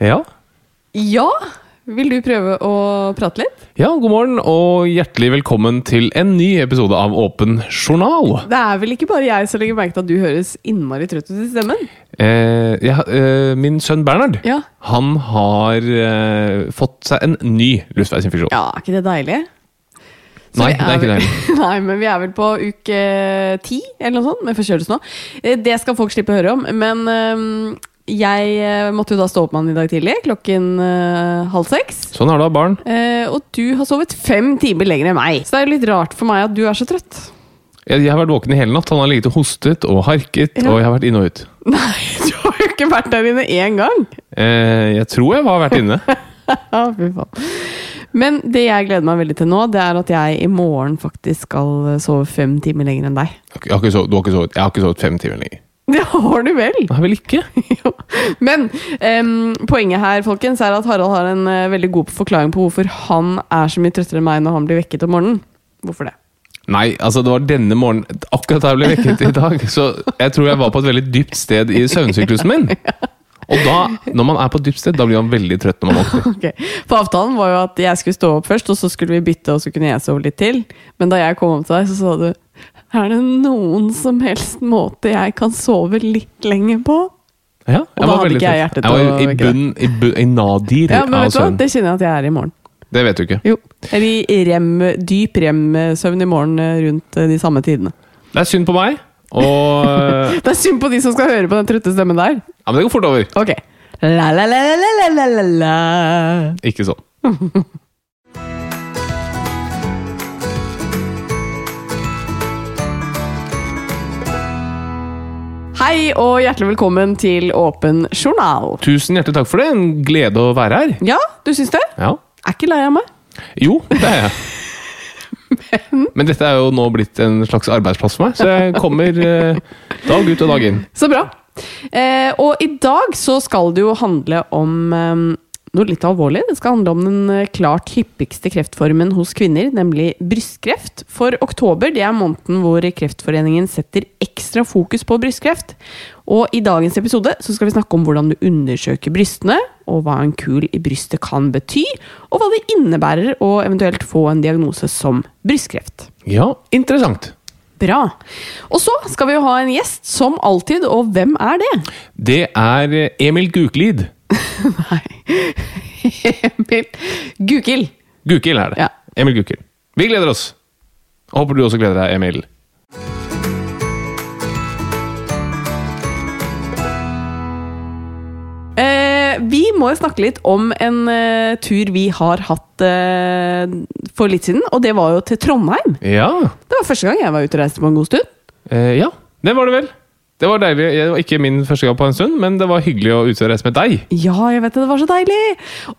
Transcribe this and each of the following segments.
Ja. Ja, vil du prøve å prate litt? ja, god morgen og hjertelig velkommen til en ny episode av Åpen journal. Det er vel ikke bare jeg som legger merke til at du høres innmari trøtt ut i stemmen? Eh, ja, eh, min sønn Bernhard Ja. han har eh, fått seg en ny luftveisinfeksjon. Ja, er ikke det deilig? Så Nei, det er ikke deilig. Nei, men vi er vel på uke ti, eller noe sånt, med forkjølelse nå. Eh, Det skal folk slippe å høre om. Men øhm, jeg eh, måtte jo da stå opp med han i dag tidlig, klokken uh, halv seks. Sånn er det å ha barn. Eh, og du har sovet fem timer lenger enn meg. Så det er jo litt rart for meg at du er så trøtt. Jeg, jeg har vært våken i hele natt. Han har ligget og hostet og harket, Ja. og jeg har vært inn og ut. Nei, du har jo ikke vært der inne én gang! Eh, jeg tror jeg har vært inne. Ja, fy faen. Men det jeg gleder meg veldig til nå, det er at jeg i morgen faktisk skal sove fem timer lenger enn deg. Jeg har ikke sovet, du har ikke sovet, jeg har ikke sovet fem timer lenger. Det har du vel? Har vel ikke? Jo. Men um, poenget her folkens, er at Harald har en uh, veldig god forklaring på hvorfor han er så mye trøttere enn meg når han blir vekket om morgenen. Hvorfor det? Nei, altså det var denne morgenen Akkurat da jeg ble vekket i dag. Så jeg tror jeg var på et veldig dypt sted i søvnsyklusen min. Og da, når man er på et dypt sted, da blir man veldig trøtt når man våkner. Okay. For avtalen var jo at jeg skulle stå opp først, og så skulle vi bytte, og så kunne jeg sove litt til. Men da jeg kom opp til deg, så sa du Er det noen som helst måte jeg kan sove litt lenger på? Ja, Og da hadde ikke jeg hjerte til Jeg å var i bunn, i, bunn, i nadir Ja, men vet du hva? Det kjenner jeg at jeg er i morgen. Det vet du ikke. Jo. Eller i rem, dyp rem-søvn i morgen eh, rundt eh, de samme tidene. Det er synd på meg, og eh, Det er synd på de som skal høre på den trøtte stemmen der. Ja, men det går fort over. Ok. La, la, la, la, la, la, la, la. Ikke sånn. Hei og hjertelig velkommen til Åpen journal. Tusen hjertelig takk for det. En glede å være her. Ja, du syns det? Ja. Er ikke lei av meg. Jo, det er jeg. Men Men dette er jo nå blitt en slags arbeidsplass for meg, så jeg kommer eh, dag ut og dag inn. Så bra. Eh, og i dag så skal det jo handle om eh, noe litt alvorlig. Det skal handle om den eh, klart hyppigste kreftformen hos kvinner, nemlig brystkreft. For oktober det er måneden hvor Kreftforeningen setter ekstra fokus på brystkreft. Og i dagens episode så skal vi snakke om hvordan du undersøker brystene, og hva en kul i brystet kan bety, og hva det innebærer å eventuelt få en diagnose som brystkreft. Ja, interessant. Bra. Og så skal vi jo ha en gjest, som alltid, og hvem er det? Det er Emil Guklid. Nei. Emil Gukild. Gukild er det. Ja. Emil Gukild. Vi gleder oss. Håper du også gleder deg, Emil. Eh, vi må jo snakke litt om en eh, tur vi har hatt eh, for litt siden, og det var jo til Trondheim. Ja. Det var første gang jeg var ute og reiste på en god stund. Eh, ja, det var det vel. Det var deilig. Det var ikke min første gang på en stund, men det var hyggelig å ut og reise med deg. Ja, jeg vet det, det var så deilig!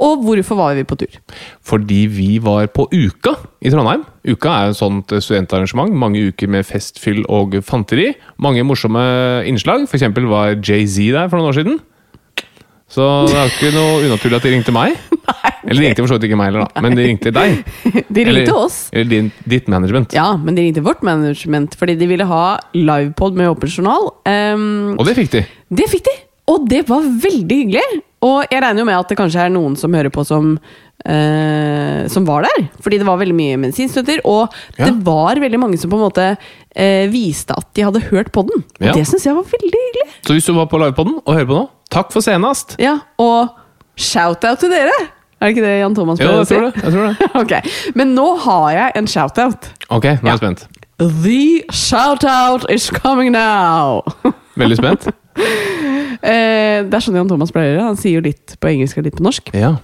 Og hvorfor var vi på tur? Fordi vi var på Uka i Trondheim. Uka er et sånt studentarrangement. Mange uker med fest, fyll og fanteri. Mange morsomme innslag. For eksempel var Jay-Z der for noen år siden. Så det er jo ikke noe unaturlig at de ringte meg. Eller de ringte for så vidt ikke meg, heller, da. men de ringte deg. De ringte Eller- oss. Eller din, ditt management. Ja, men de ringte vårt management fordi de ville ha livepod med Åpen journal. Um, Og det fikk de. det fikk de! Og det var veldig hyggelig. Og jeg regner jo med at det kanskje er noen som hører på som Uh, Som var der. Fordi det var veldig mye medisinstudenter. Og Ja. det var veldig mange som på en måte uh, viste at de hadde hørt på den. Og Ja. det syns jeg var veldig hyggelig. Så hvis du var på livepoden og hører på nå, takk for senest! Ja, Og shout-out til dere! Er det ikke det Jan Thomas Jo, pleier å jeg si? tror det. Jeg tror det. ok, Men nå har jeg en shout-out. Ok, nå er Ja. jeg spent. The shout-out is coming now! Veldig spent. Eh, det er sånn Jan Thomas pleier gjøre. Han sier jo litt på engelsk og litt på norsk. Ja.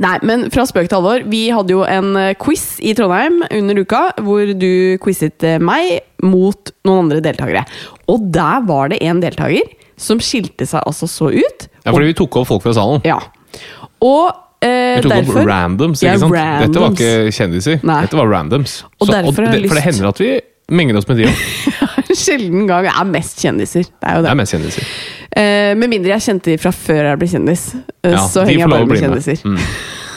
Nei, men fra spøk til alvor. Vi hadde jo en eh, quiz i Trondheim under uka, hvor du quizet eh, meg mot noen andre deltakere. Og der var det en deltaker som skilte seg altså så ut. ja, fordi vi tok opp folk fra salen. Ja. Og eh, Vi tok derfor opp randoms, Ja, ikke sant? Dette var ikke kjendiser. Nei. Dette var randoms. Og Så- derfor jeg det, For det hender at vi menger oss med de òg. Sjelden gang Jeg er mest kjendiser. Det er jo Det Jeg er mest kjendiser. Eh, med mindre jeg kjente de fra før jeg ble kjendis. Eh, Ja, så henger jeg bare med kjendiser. med. Mm.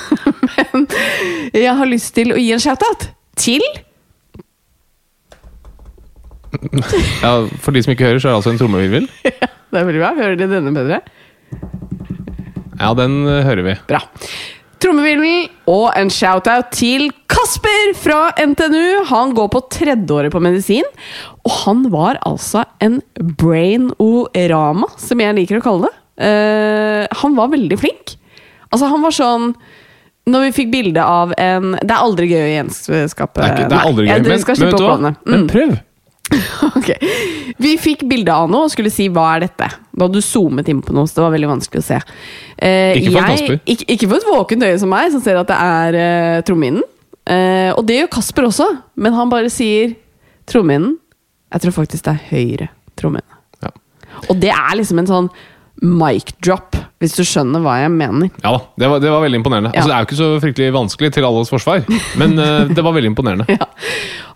Men jeg har lyst til å gi en shout-out til Ja, for de som ikke hører, så er det altså en trommevirvel. Det er veldig bra. Hører de denne bedre? Ja, den eh, hører vi. Bra. Trommevirvel og en shout-out til Kasper fra NTNU. Han går på tredjeåret på medisin, og han var altså en brain-orama, som jeg liker å kalle det. Uh, han var veldig flink. Altså, han var sånn når vi fikk bilde av en Det er aldri gøy å gjenskape Det er, ikke, det er aldri gøy. Nei, men, Men, men oppgavene. Men Mm. prøv! Ok. Vi fikk bilde av noe og skulle si 'hva er dette?' Da hadde du zoomet inn på noe, så det var veldig vanskelig å se. Eh, Ikke for jeg- Ikke, ikke for et våkent øye som meg, som ser at det er eh, trommehinnen. Eh, og det gjør Kasper også, men han bare sier 'trommehinnen'. Jeg tror faktisk det er høyre trommehinne. Ja. Og det er liksom en sånn mic drop, hvis du skjønner hva jeg mener. Ja da, det var, det var veldig imponerende. Ja. Altså, det er jo ikke så fryktelig vanskelig til alles forsvar, men uh, det var veldig imponerende. Ja.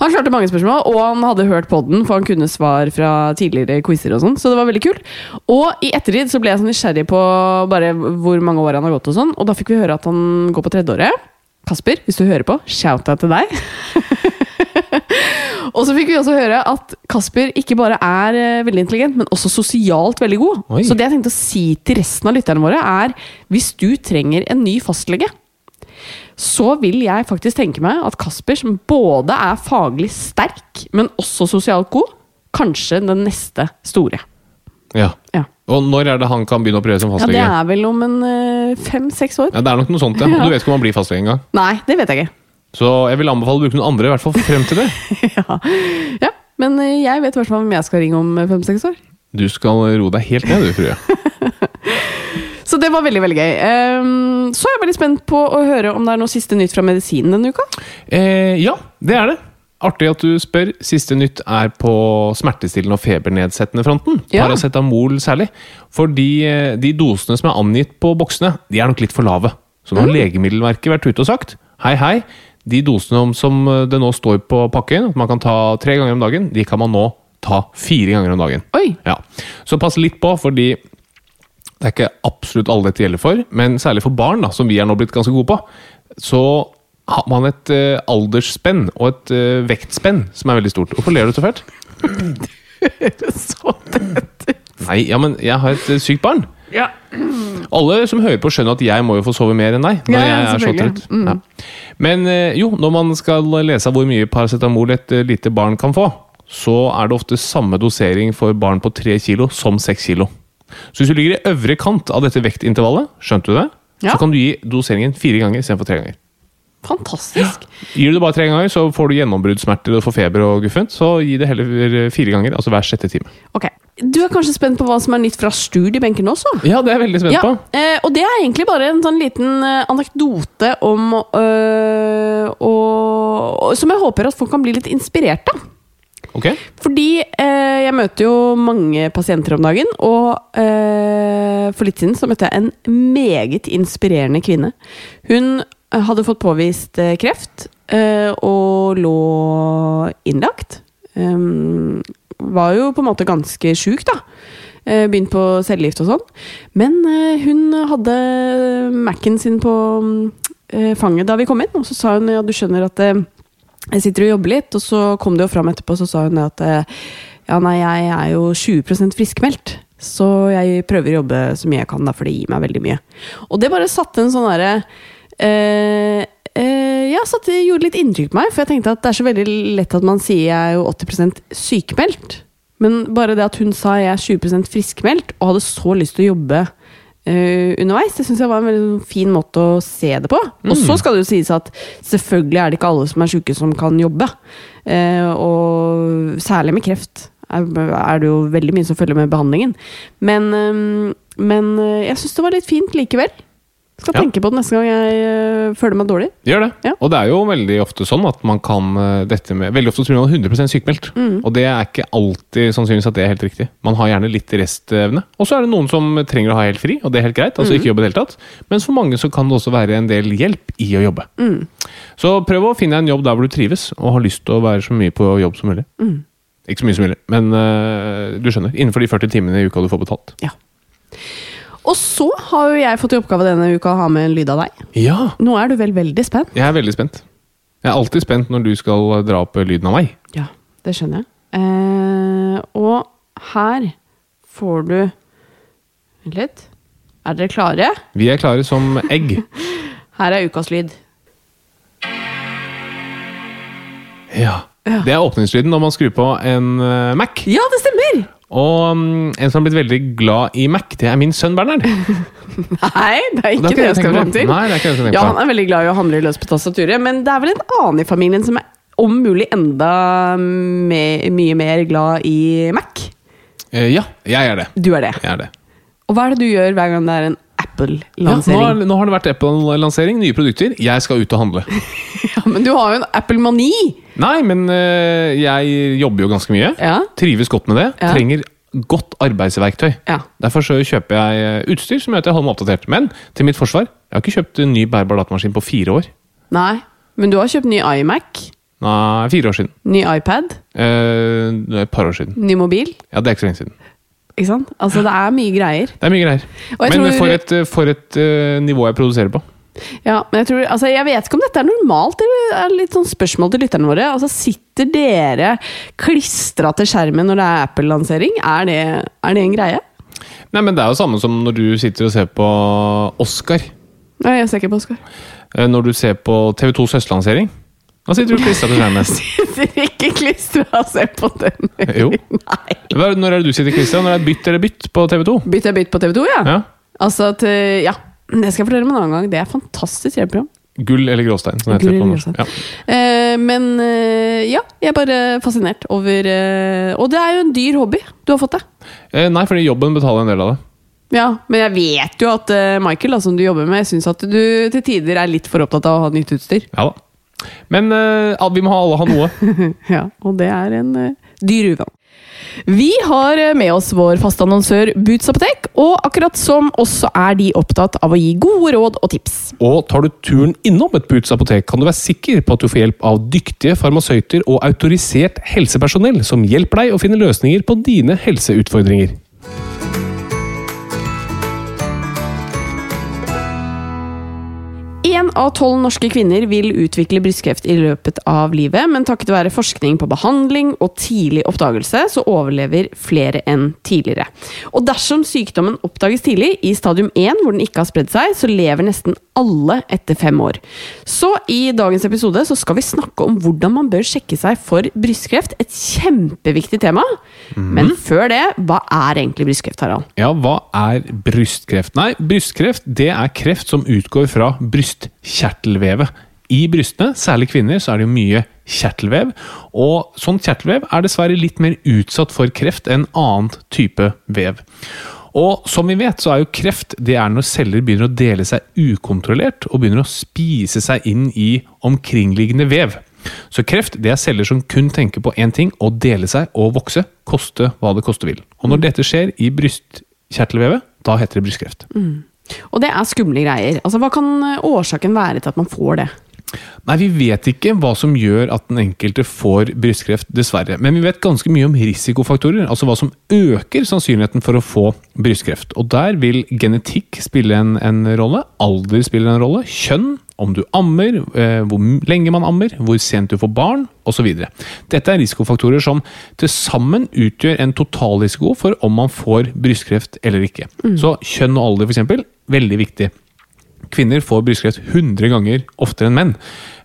Han klarte mange spørsmål, og han hadde hørt podden, for han kunne svar fra tidligere quizer og sånn, så det var veldig kult. Og i ettertid så ble jeg så nysgjerrig på bare hvor mange år han har gått og sånn, og da fikk vi høre at han går på tredjeåret. Kasper, hvis du hører på, shout-out til deg. og så fikk vi også høre at Kasper ikke bare er eh, veldig intelligent, men også sosialt veldig god. Oi. Så det jeg tenkte å si til resten av lytterne våre, er hvis du trenger en ny fastlege, så vil jeg faktisk tenke meg at Kasper, som både er faglig sterk, men også sosialt god, kanskje den neste store. Ja. Ja, Og når er det han kan begynne å prøve som ja fastlege? Det er vel om en eh, fem-seks år? Ja, det er nok noe sånt, ja. Og Du vet ikke om han blir fastlege engang. Nei, det vet jeg ikke. Så jeg vil anbefale å bruke noen andre, i hvert fall frem til det. ja. ja, men eh, jeg vet i hvert fall hvem jeg skal ringe om eh, fem-seks år. Du skal roe deg helt ned, du, tror jeg. Så det var veldig veldig gøy. Ehm, så er jeg veldig spent på å høre om det er noe siste nytt fra medisinen denne uka. Eh, ja, det er det. Artig at du spør. Siste nytt er på smertestillende og febernedsettende fronten. Ja. Paracetamol særlig. For de, eh, de dosene som er angitt på boksene, de er nok litt for lave. Så nå har Legemiddelverket vært ute og sagt hei, hei. De dosene som eh, det nå står på pakken, at man kan ta tre ganger om dagen, de kan man nå ta fire ganger om dagen. Oi! Ja, Så pass litt på, fordi det er ikke absolutt alle dette gjelder for, men særlig for barn, da, som vi er nå blitt ganske gode på, så har man et uh, aldersspenn og et uh, vektspenn som er veldig stort. Hvorfor ler du så fælt? Så dette. Nei, ja, men jeg har et eh, sykt barn. Ja. Alle som hører på, skjønner at jeg må jo få sove mer enn deg. Når Ja, jeg er så selvfølgelig. Mm. Ja. Men eh, jo, når man skal lese hvor mye paracetamol et eh, lite barn kan få, så er det ofte samme dosering for barn på 3 kilo som 6 kilo. Så hvis du ligger i øvre kant av dette vektintervallet, skjønte du det? Ja. Så kan du gi doseringen fire ganger istedenfor tre ganger. Fantastisk. Gir du det bare tre ganger, så får du gjennombruddssmerter og får feber og guffent. Så gi det heller fire ganger, altså hver sjette time. Ok. Du er kanskje spent på hva som er nytt fra studiebenken også? Ja, det er jeg veldig spent Ja, på. eh, og det er egentlig bare en sånn liten eh, anekdote om øh, og, og, Som jeg håper at folk kan bli litt inspirert av. Okay. Fordi eh, jeg møter jo mange pasienter om dagen, og eh, for litt siden så møtte jeg en meget inspirerende kvinne. Hun eh, hadde fått påvist eh, kreft eh, og lå innlagt. Var jo på en måte ganske sjuk, da. eh, begynt på cellegift og sånn. Men eh, hun hadde Mac-en sin på eh, fanget da vi kom inn, og så sa hun ja, du skjønner at eh, jeg sitter og jobber litt, og så kom det jo fram etterpå, så sa hun at eh, ja, nei, jeg er jo 20% friskmeldt. Så jeg prøver å jobbe så mye jeg kan, da, for det gir meg veldig mye. Og det bare satte en sånn derre eh, eh, Ja, så det gjorde litt inntrykk på meg, for jeg tenkte at det er så veldig lett at man sier jeg er jo 80% sykemeldt. Men bare det at hun sa jeg er 20% friskmeldt, og hadde så lyst til å jobbe Uh, underveis, det syns jeg var en veldig fin måte å se det på. Og så skal det jo sies at selvfølgelig er det ikke alle som er syke som kan jobbe. Uh, og særlig med kreft er, er det jo veldig mye som følger med behandlingen. Men, eh, men jeg syns det var litt fint likevel. Skal Ja. tenke på det neste gang jeg eh, føler meg dårlig. Gjør det. Ja. Og det er jo veldig ofte sånn at man kan eh, dette med Veldig ofte tror man er 100 sykemeldt. Mm. Og det er ikke alltid sannsynligvis at det er helt riktig. Man har gjerne litt restevne. Og så er det noen som trenger å ha helt fri, og det er helt greit. Mm. Altså ikke jobbe i det hele tatt. Mens for mange så kan det også være en del hjelp i å jobbe. Mm. Så prøv å finne en jobb der hvor du trives, og har lyst til å være så mye på jobb som mulig. Mm. Ikke så mye som mulig, men uh, du skjønner. Innenfor de 40 timene i uka du får betalt. Ja. Og så har jo jeg fått i oppgave denne uka å ha med en lyd av deg. Ja! Nå er du vel veldig spent? Jeg er veldig spent. Jeg er alltid spent når du skal dra opp lyden av meg. Ja, det skjønner jeg. Eh, og her får du Vent litt. Er dere klare? Vi er klare som egg. Her er ukas lyd. Ja. Det er åpningslyden når man skrur på en eh, Mac. Ja, det stemmer! Og mm, en som har blitt veldig glad i Mac, det er min sønn Bernhard. Nei, det er Det ikke er det jeg skal frem til. Nei, det er ikke det jeg skal Ja. Han er veldig glad i å handle løs på tastaturet, men det er vel en annen i familien som er om mulig enda me mye mer glad i Mac. Eh, ja, jeg er det. Du er det. Jeg er det. Og hva er det du gjør hver gang det er en Ja, nå, Apple-lansering? har, nå har det vært Apple-lansering, nye produkter. Jeg skal ut og handle. Ja, men du har jo en Apple-mani! Nei, men eh, jeg jobber jo ganske mye. Ja. Trives godt med det. Ja. Trenger godt arbeidsverktøy. Ja. Derfor så kjøper jeg eh, utstyr som gjør at jeg holder meg oppdatert. Men til mitt forsvar, jeg har ikke kjøpt en ny bærbar datamaskin på fire år. Nei, men du har kjøpt ny iMac, Nei, fire år siden. ny iPad, Eh, et par år siden. ny mobil. Ja, det er ikke så lenge siden. Ikke sant? Altså, det er mye greier. Det er mye greier. Men tror- for et, for et uh, nivå jeg produserer på. Ja, men jeg, tror, altså, jeg vet ikke om dette er normalt, eller er litt sånn spørsmål til lytterne våre. Altså, Sitter dere klistra til skjermen når det er Apple-lansering? Er, er det en greie? Nei, men Det er jo samme som når du sitter og ser på Oscar. Nei, jeg ser ikke på Oskar. Eh, Når du ser på TV2s høstlansering. Da sitter du klistra til skjermen. Sitter ikke klistra og ser på den. Jo. Nei. Hva- Når er det du sitter klistra? Når er det bytt eller bytt på TV2? Bytt er bytt på TV2, ja? Ja. Altså til Ja. Det skal jeg fortelle om en annen gang. Det er et fantastisk TV-program. Gull eller gråstein, som heter Gull eller gråstein. Ja. Eh, men eh, ja, jeg er bare fascinert over eh, Og det er jo en dyr hobby du har fått deg. Eh, Nei, fordi jobben betaler en del av det. Ja, men jeg vet jo at eh, Michael, da, som du jobber med, syns at du til tider er litt for opptatt av å ha nytt utstyr. Ja da. Men uh, vi må ha- alle ha noe. Ja, Og det er en uh, dyr uvane. Vi har eh, med oss vår faste annonsør Boots Apotek, og akkurat som også er de opptatt av å gi gode råd og tips. Og tar du turen innom et Boots apotek, kan du være sikker på at du får hjelp av dyktige farmasøyter og autorisert helsepersonell som hjelper deg å finne løsninger på dine helseutfordringer. Av tolv norske kvinner vil utvikle brystkreft i løpet av livet, men takket være forskning på behandling og tidlig oppdagelse, så overlever flere enn tidligere. Og dersom sykdommen oppdages tidlig, i stadium 1 hvor den ikke har spredd seg, så lever nesten alle etter fem år. Så i dagens episode så skal vi snakke om hvordan man bør sjekke seg for brystkreft. Et kjempeviktig tema. Men før det, hva er egentlig brystkreft, Harald? Ja, hva er brystkreft? Nei, brystkreft det er kreft som utgår fra brystkjertelvevet. I brystene, særlig kvinner, så er det jo mye kjertelvev. Og sånn kjertelvev er dessverre litt mer utsatt for kreft enn annen type vev. Og som vi vet, så er jo kreft det er når celler begynner å dele seg ukontrollert og begynner å spise seg inn i omkringliggende vev. Så kreft det er celler som kun tenker på én ting, å dele seg og vokse, koste hva det koste vil. Og når dette skjer i brystkjertelvevet, da heter det brystkreft. Og det er skumle greier. Altså, Hva kan eh, årsaken være til at man får det? Nei, vi vet ikke hva som gjør at den enkelte får brystkreft, dessverre. Men vi vet ganske mye om risikofaktorer, altså hva som øker sannsynligheten for å få brystkreft. Og der vil genetikk spille en, en rolle, alder spiller en rolle, kjønn, om du ammer, eh, hvor lenge man ammer, hvor sent du får barn, osv. Dette er risikofaktorer som til sammen utgjør en totalrisiko for om man får brystkreft eller ikke. Så kjønn og alder, f.eks., veldig viktig. Kvinner får brystkreft 100 ganger oftere enn menn.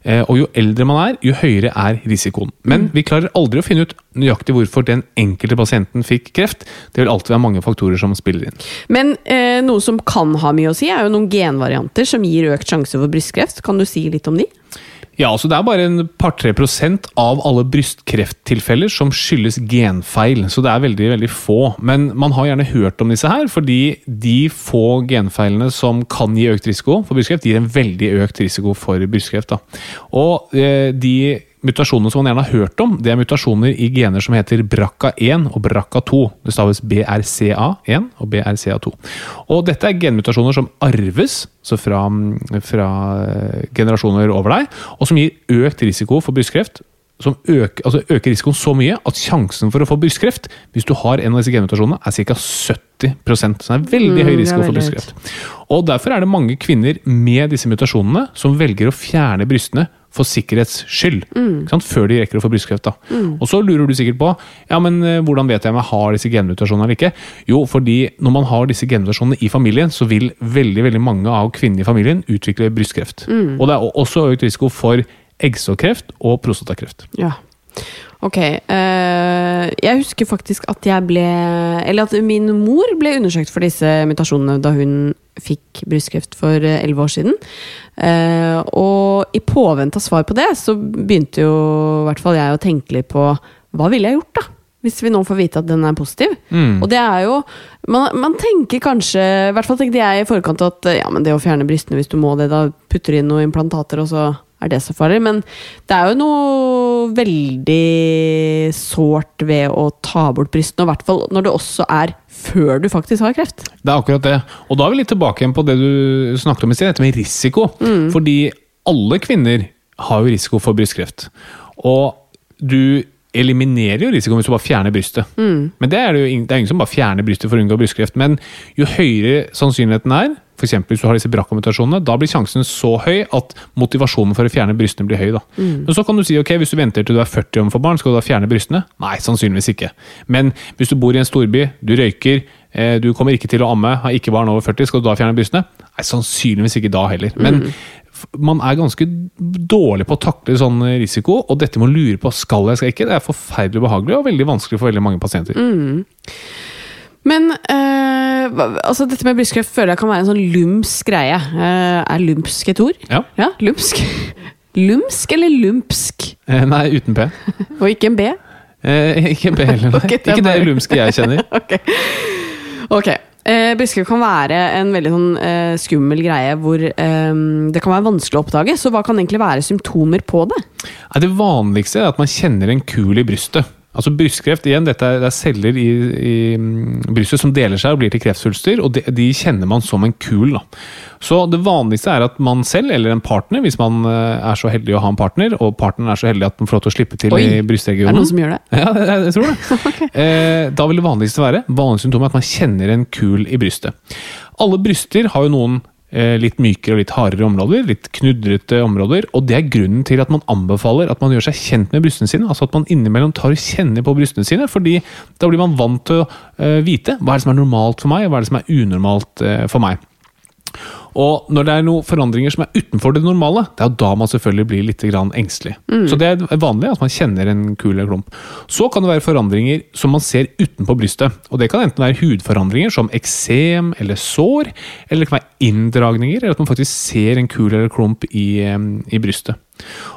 Eh, Og jo eldre man er, jo høyere er risikoen. Men vi klarer aldri å finne ut nøyaktig hvorfor den enkelte pasienten fikk kreft. Det vil alltid være mange faktorer som spiller inn. Men eh, noe som kan ha mye å si, er jo noen genvarianter som gir økt sjanse for brystkreft. Kan du si litt om de? Ja, altså Det er bare en par-tre prosent av alle brystkrefttilfeller som skyldes genfeil. Så det er veldig veldig få. Men man har gjerne hørt om disse her, fordi de få genfeilene som kan gi økt risiko for brystkreft, gir en veldig økt risiko for brystkreft. Da. Og eh, de mutasjonene som man gjerne har hørt om, det er mutasjoner i gener som heter BRCA1 og BRCA2. Det staves BRCA1 og BRCA2. Og dette er genmutasjoner som arves, så fra, fra eh, generasjoner over deg, og som gir økt risiko for brystkreft. Som øker, altså øker risikoen så mye at sjansen for å få brystkreft, hvis du har en av disse genmutasjonene, er ca. 70 Så det er veldig høy Mm, risiko for brystkreft. Og Derfor er det mange kvinner med disse mutasjonene som velger å fjerne brystene for sikkerhets skyld. Sant? Før de rekker å få brystkreft. da. Og Så lurer du sikkert på ja, men eh, hvordan vet jeg om jeg har disse genmutasjonene eller ikke. Jo, fordi når man har disse genmutasjonene i familien, så vil veldig veldig mange av kvinnene i familien utvikle brystkreft. Og det er også økt risiko for eggstokkreft og prostatakreft. Ja. Ok. eh, jeg husker faktisk at jeg ble Eller at min mor ble undersøkt for disse mutasjonene da hun fikk brystkreft for eh, elleve år siden. Eh, og i påvente av svar på det, så begynte jo i hvert fall jeg å tenke litt på hva ville jeg gjort, da? Hvis vi nå får vite at den er positiv. Mm. Og det er jo man, man tenker kanskje I hvert fall tenkte jeg i forkant at ja, men det å fjerne brystene hvis du må det, da putter du inn noen implantater, og så er det så farlig. Men det er jo noe veldig sårt ved å ta bort brystene, og i hvert fall når det også er før du faktisk har kreft. Det er akkurat det. Og da er vi litt tilbake igjen på det du snakket om i sted, dette med risiko. Fordi alle kvinner har jo risiko for brystkreft. Og du eliminerer jo risikoen hvis du bare fjerner brystet. Men det er, jo det er ingen som bare fjerner brystet for å unngå brystkreft. Men jo høyere sannsynligheten er, f.eks. hvis du har disse BRCA-mutasjonene, da blir sjansen så høy at motivasjonen for å fjerne brystene blir høy. Da. Men så kan du si ok, hvis du venter til du er 40 om få barn, skal du da fjerne brystene? Nei, sannsynligvis ikke. Men hvis du bor i en storby, du røyker, eh, du kommer ikke til å amme, har ikke barn over 40, skal du da fjerne brystene? Nei, sannsynligvis ikke da heller. Men mm. man er ganske dårlig på å takle sånn risiko, og dette med å lure på skal jeg, skal jeg ikke, det er forferdelig ubehagelig og veldig vanskelig for veldig mange pasienter. Men eh, altså dette med brystkreft føler jeg kan være en sånn lumsk greie. Eh, er lumsk et ord? Ja. Ja, lumsk. Lumsk eller lumpsk? Eh, Nei, uten P. Og ikke en B? Eh, ikke B heller, nei. okay, det Ikke det lumske jeg kjenner. Ok. Eh, brystkreft kan være en veldig sånn, eh, skummel greie hvor eh, det kan være vanskelig å oppdage. Så hva kan egentlig være symptomer på det? Nei, Det vanligste er at man kjenner en kul i brystet. Altså Brystkreft igjen, dette er, det er celler i, i mm, brystet som deler seg og blir til kreftsvulster, og de, de kjenner man som en kul. Da. Så det vanligste er at man selv, eller en partner, hvis man eh, er så heldig å ha en partner, og partneren er så heldig at man får lov til å slippe til Oi, i Er det noen som gjør det? Ja, jeg, jeg tror det. eh, da vil det vanligste være vanlig symptom er at man kjenner en kul i brystet. Alle bryster har jo noen litt mykere og litt hardere områder, litt knudrete områder, og det er grunnen til at man anbefaler at man gjør seg kjent med brystene sine. Altså at man innimellom tar og kjenner på brystene sine, fordi da blir man vant til å eh, vite hva er det som er normalt for meg, og hva er det som er unormalt eh, for meg. Og når det er noen forandringer som er utenfor det normale, det er jo da man selvfølgelig blir litt grann engstelig. Så det er vanlig at man kjenner en kul eller klump. Så kan det være forandringer som man ser utenpå brystet. Og det kan enten være hudforandringer som eksem eller sår, eller det kan være inndragninger, eller at man faktisk ser en kul eller klump i, eh, i brystet.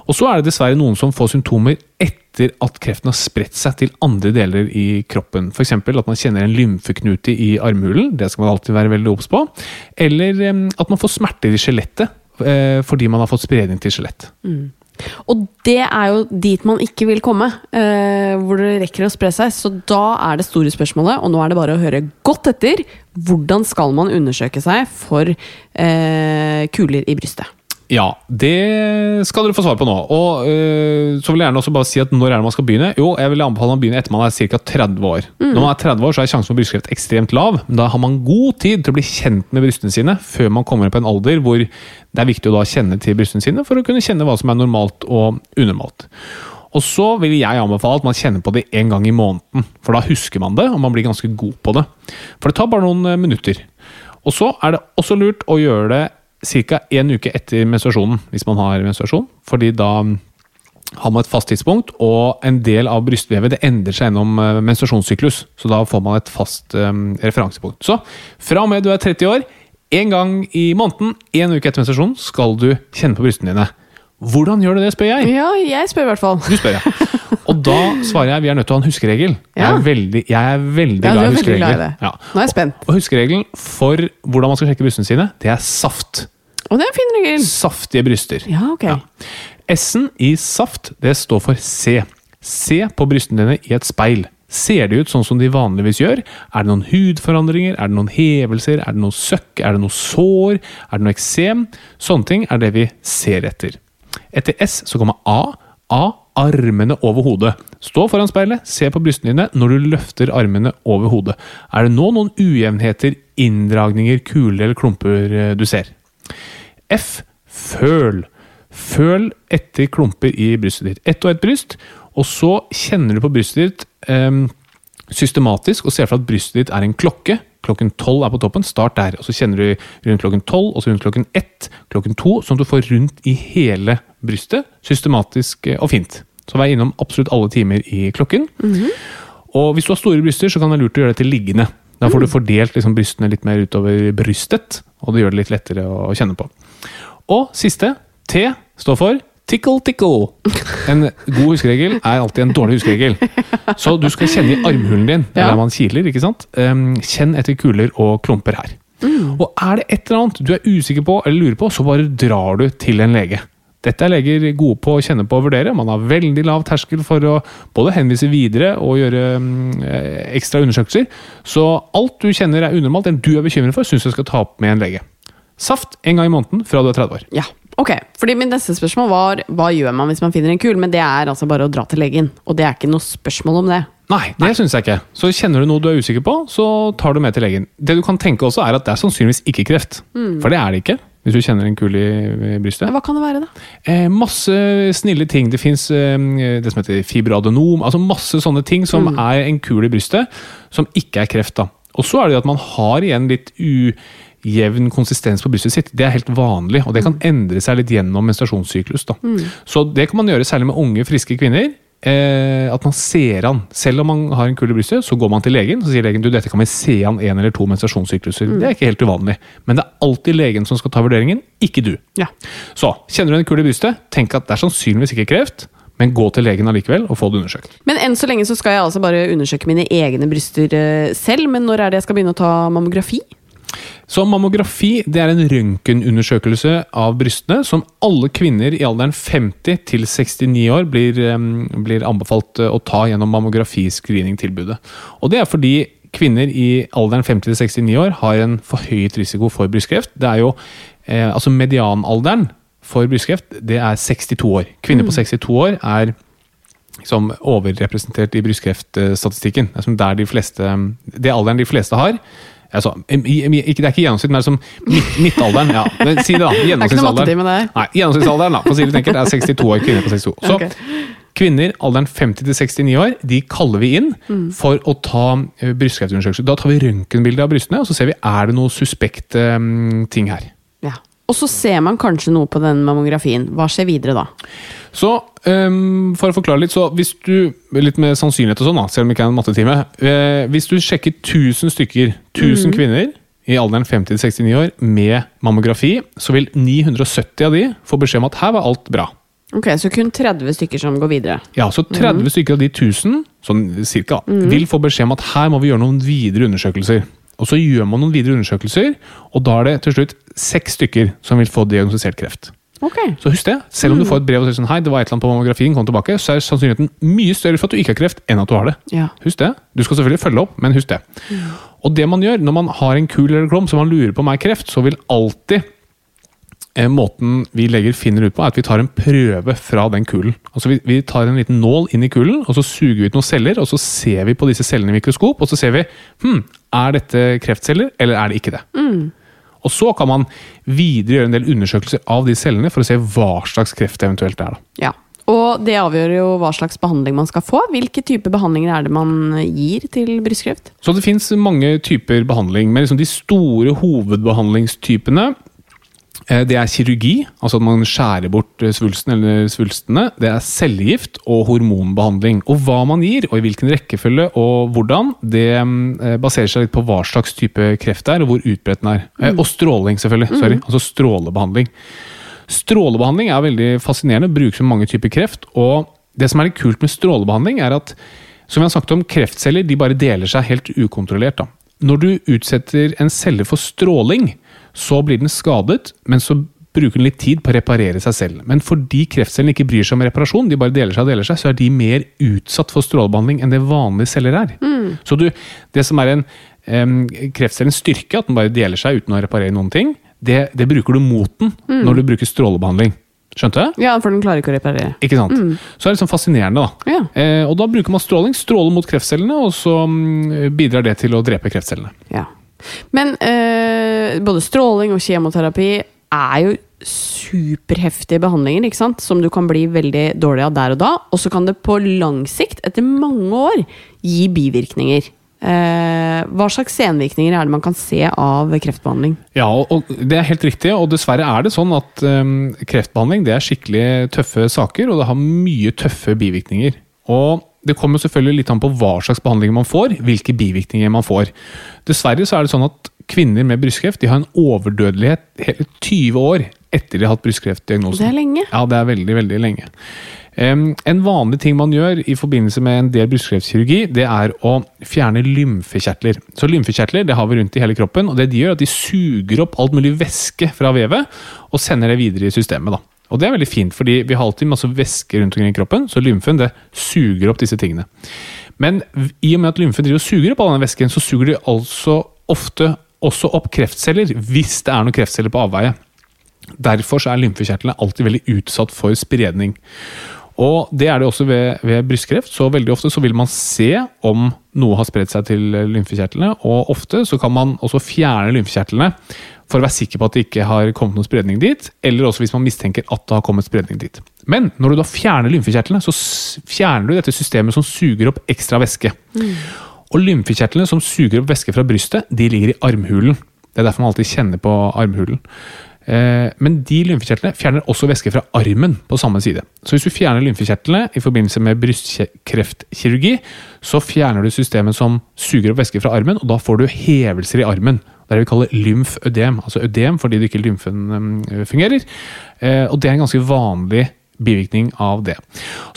Og så er det dessverre noen som får symptomer etter at kreften har spredt seg til andre deler i kroppen. F.eks. at man kjenner en lymfeknute i armhulen, det skal man alltid være veldig obs på. Eller at man får smerter i skjelettet eh, fordi man har fått spredning til skjelett. Og det er jo dit man ikke vil komme, eh, hvor det rekker å spre seg. Så da er det store spørsmålet, og nå er det bare å høre godt etter, hvordan skal man undersøke seg for eh, kuler i brystet? Ja, det skal dere få svar på nå. Og øh, så vil jeg gjerne også bare si at Når er det man skal begynne? Jo, jeg vil anbefale man begynne etter man er ca. 30 år. Når man er 30 år, så er sjansen for brystkreft ekstremt lav. Men da har man god tid til å bli kjent med brystene sine før man kommer opp i en alder hvor det er viktig å da kjenne til brystene sine for å kunne kjenne hva som er normalt og unormalt. Og så vil jeg anbefale at man kjenner på det en gang i måneden, for da husker man det, og man blir ganske god på det. For det tar bare noen øh, minutter. Og så er det også lurt å gjøre det ca. én uke etter menstruasjonen, hvis man har menstruasjon. Fordi da har man et fast tidspunkt, og en del av brystvevet det endrer seg gjennom eh, menstruasjonssyklus. Så da får man et fast um, referansepunkt. Så fra og med du er 30 år, én gang i måneden, én uke etter menstruasjon, skal du kjenne på brystene dine. Hvordan gjør du det, spør jeg. Ja, jeg spør i hvert fall. Du spør, ja. Og da svarer jeg vi er nødt til å ha en huskeregel. Jeg er veldig, jeg er veldig Ja, glad i huskeregler. Ja. Nå er jeg spent. Og huskeregelen for hvordan man skal sjekke brystene sine, det er saft. Og det er en fin regel. Saftige bryster. Ja, ok. Ja. S-en i saft, det står for C. Se på brystene dine i et speil. Ser de ut sånn som de vanligvis gjør? Er det noen hudforandringer? Er det noen hevelser? Er det noe søkk? Er det noe sår? Er det noe eksem? Sånne ting er det vi ser etter. Etter S så kommer A. A. Armene over hodet. Stå foran speilet, se på brystene dine når du løfter armene over hodet. Er det nå noen ujevnheter, inndragninger, kuler eller klumper eh, du ser? F. Føl. Føl etter klumper i brystet ditt. Ett og ett bryst, og så kjenner du på brystet ditt em, systematisk og ser for deg at brystet ditt er en klokke. Klokken tolv er på toppen. Start der. og Så kjenner du rundt klokken tolv, og så rundt klokken ett, klokken to, sånn at du får rundt i hele brystet. Systematisk eh, og fint. Så vær innom absolutt alle timer i klokken. Og hvis du har store bryster, så kan det være lurt å gjøre det til liggende. Da får du fordelt liksom, brystene litt mer utover brystet, og det gjør det litt lettere å kjenne på. Og siste, T, står for tickle tickle. En god huskeregel er alltid en dårlig huskeregel. Så du skal kjenne i armhulen din, Ja. der man kiler, ikke sant? Kjenn etter kuler og klumper her. Og er det et eller annet du er usikker på eller lurer på, så bare drar du til en lege. Dette er leger gode på å kjenne på og vurdere. Man har veldig lav terskel for å både henvise videre og gjøre mm, eh, ekstra undersøkelser. Så alt du kjenner er unormalt, eller du er bekymret for, syns du skal ta opp med en lege. Saft en gang i måneden fra du er 30 år. Ja, ok. Fordi Min neste spørsmål var hva gjør man hvis man finner en kul, men det er altså bare å dra til legen. Og det er ikke noe spørsmål om det. Nei, det syns jeg ikke. Så kjenner du noe du er usikker på, så tar du med til legen. Det du kan tenke også, er at det er sannsynligvis ikke kreft. For det er det ikke. Hvis du kjenner en kul i brystet. Hva kan det være, da? Eh, masse snille ting. Det fins eh, det som heter fibroadenom. Altså masse sånne ting som er en kul i brystet, som ikke er kreft. da. Og så er det jo at man har igjen litt ujevn konsistens på brystet sitt. Det er helt vanlig, og det kan endre seg litt gjennom menstruasjonssyklus. da. Så det kan man gjøre særlig med unge, friske kvinner. Eh, at man ser an. Selv om man har en kul i brystet, så går man til legen så sier legen, du, dette kan vi se an en eller to menstruasjonssykluser. Det er ikke helt uvanlig. Men det er alltid legen som skal ta vurderingen, ikke du. Ja. Så, kjenner du en kul i brystet, tenk at det er sannsynligvis ikke kreft, men gå til legen allikevel og få det undersøkt. Men enn så lenge så skal jeg altså bare undersøke mine egne bryster eh, selv. Men når er det jeg skal begynne å ta mammografi? Så mammografi det er en røntgenundersøkelse av brystene som alle kvinner i alderen 50 til 69 år blir, blir anbefalt eh, å ta gjennom mammografiscreening-tilbudet. Og det er fordi kvinner i alderen 50 til 69 år har en forhøyet risiko for brystkreft. Det er jo, eh, altså Medianalderen for brystkreft det er 62 år. Kvinner på 62 år er som overrepresentert i brystkreftstatistikken. Det er de fleste, det alderen de fleste har. Altså, ikke, det er ikke gjennomsnitt, men det er som midt, midtalderen. Ja, men si det, da. Det er Gjennomsnittsalderen. Nei, gjennomsnittsalderen, da, for å si det enkelt, er 62 år. Kvinner på 62. Så okay. kvinner alderen 50 til 69 år, de kaller vi inn Mm. for å ta uh, brystkreftundersøkelse. Da tar vi røntgenbilde av brystene, og så ser vi er det noe suspekt um, ting her. Ja. Og så ser man kanskje noe på den mammografien. Hva skjer videre da? Så um, for å forklare litt, så hvis du Litt med sannsynlighet og sånn, da, selv om det ikke er en mattetime. Uh, hvis du sjekker 1000 stykker, 1000 kvinner i alderen 50 69 år med mammografi, så vil 970 av de få beskjed om at her var alt bra. Ok, Så kun 30 stykker som går videre. Ja, så 30 stykker av de 1000, sånn cirka, vil få beskjed om at her må vi gjøre noen videre undersøkelser. Og så gjør man noen videre undersøkelser, og da er det til slutt seks stykker som vil få diagnostisert kreft. Ok. Så husk det. Selv om du får et brev og sier sånn, hei, det var et eller annet på mammografien, kom tilbake, så er sannsynligheten mye større for at du ikke har kreft, enn at du har det. Ja. Husk det. Du skal selvfølgelig følge opp, men husk det. Og det man gjør når man har en kul eller klom som man lurer på om er kreft, så vil alltid eh, måten vi leger finner ut på, er at vi tar en prøve fra den kulen. Altså vi, vi tar en liten nål inn i kulen, og så suger vi ut noen celler, og så ser vi på disse cellene i mikroskop, og så ser vi hm, er dette kreftceller, eller er det ikke det. Og så kan man videre gjøre en del undersøkelser av de cellene for å se hva slags kreft det eventuelt er. da. Ja. Og det avgjør jo hva slags behandling man skal få. Hvilke typer behandlinger er det man gir til brystkreft? Så det fins mange typer behandling, men liksom de store hovedbehandlingstypene eh, det er kirurgi, altså at man skjærer bort eh, svulsten eller svulstene. Det er cellegift og hormonbehandling. Og hva man gir, og i hvilken rekkefølge og hvordan, det eh, baserer seg litt på hva slags type kreft det er, og hvor utbredt den er. Mm. Og stråling, selvfølgelig. Sorry. Altså strålebehandling. Strålebehandling er veldig fascinerende, brukes med mange typer kreft. Og det som er litt kult med strålebehandling, er at som vi har snakket om, kreftceller de bare deler seg helt ukontrollert. Da. Når du utsetter en celle for stråling, så blir den skadet, men så bruker den litt tid på å reparere seg selv. Men fordi kreftcellene ikke bryr seg om reparasjon, de bare deler seg og deler seg, så er de mer utsatt for strålebehandling enn det vanlige celler er. Så du, det som er en um, kreftcellens styrke, at den bare deler seg uten å reparere noen ting, det, det bruker du mot den når du bruker strålebehandling. Skjønte jeg? Ja, for den klarer ikke å reparere. Ikke sant? Så er det liksom fascinerende, da. Ja. Eh, og da bruker man stråling. Stråler mot kreftcellene, og så mm, bidrar det til å drepe kreftcellene. Ja. Men eh, både stråling og kjemoterapi er jo superheftige behandlinger, ikke sant? som du kan bli veldig dårlig av der og da. Og så kan det på lang sikt, etter mange år, gi bivirkninger. Eh, hva slags senvirkninger er det man kan se av kreftbehandling? Ja, og Det er helt riktig, og dessverre er det sånn at um, kreftbehandling det er skikkelig tøffe saker, og det har mye tøffe bivirkninger. Og det kommer selvfølgelig litt an på hva slags behandling man får, hvilke bivirkninger man får. Dessverre så er det sånn at kvinner med brystkreft de har en overdødelighet hele 20 år etter de har hatt brystkreftdiagnosen. Det er lenge. Ja, det er veldig, veldig lenge. En vanlig ting man gjør i forbindelse med en del brystkreftkirurgi, det er å fjerne lymfekjertler. Så lymfekjertler det har vi rundt i hele kroppen, og det de gjør, er at de suger opp alt mulig væske fra vevet og sender det videre i systemet. da. Og det er veldig fint, fordi vi har alltid masse væske rundt omkring i kroppen, så lymfen det suger opp disse tingene. Men i og med at lymfen driver og suger opp all denne væsken, så suger de altså ofte også opp kreftceller, hvis det er noen kreftceller på avveie. Derfor er lymfekjertlene alltid veldig utsatt for spredning. Og det er det også ved, ved brystkreft. Så veldig ofte så vil man se om noe har spredt seg til lymfekjertlene, og ofte så kan man også fjerne lymfekjertlene for å være sikker på at det ikke har kommet noen spredning dit, eller også hvis man mistenker at det har kommet spredning dit. Men når du da fjerner lymfekjertlene, så fjerner du dette systemet som suger opp ekstra væske. Og lymfekjertlene som suger opp væske fra brystet, de ligger i armhulen. Det er derfor man alltid kjenner på armhulen. Eh, Men de lymfekjertlene fjerner også væske fra armen på samme side. Så hvis du fjerner lymfekjertlene i forbindelse med brystkreftkirurgi, så fjerner du systemet som suger opp væske fra armen, og da får du hevelser i armen. Det er det vi kaller lymfødem. Altså ødem fordi det ikke lymfen eh, fungerer. Eh, Og det er en ganske vanlig bivirkning av det.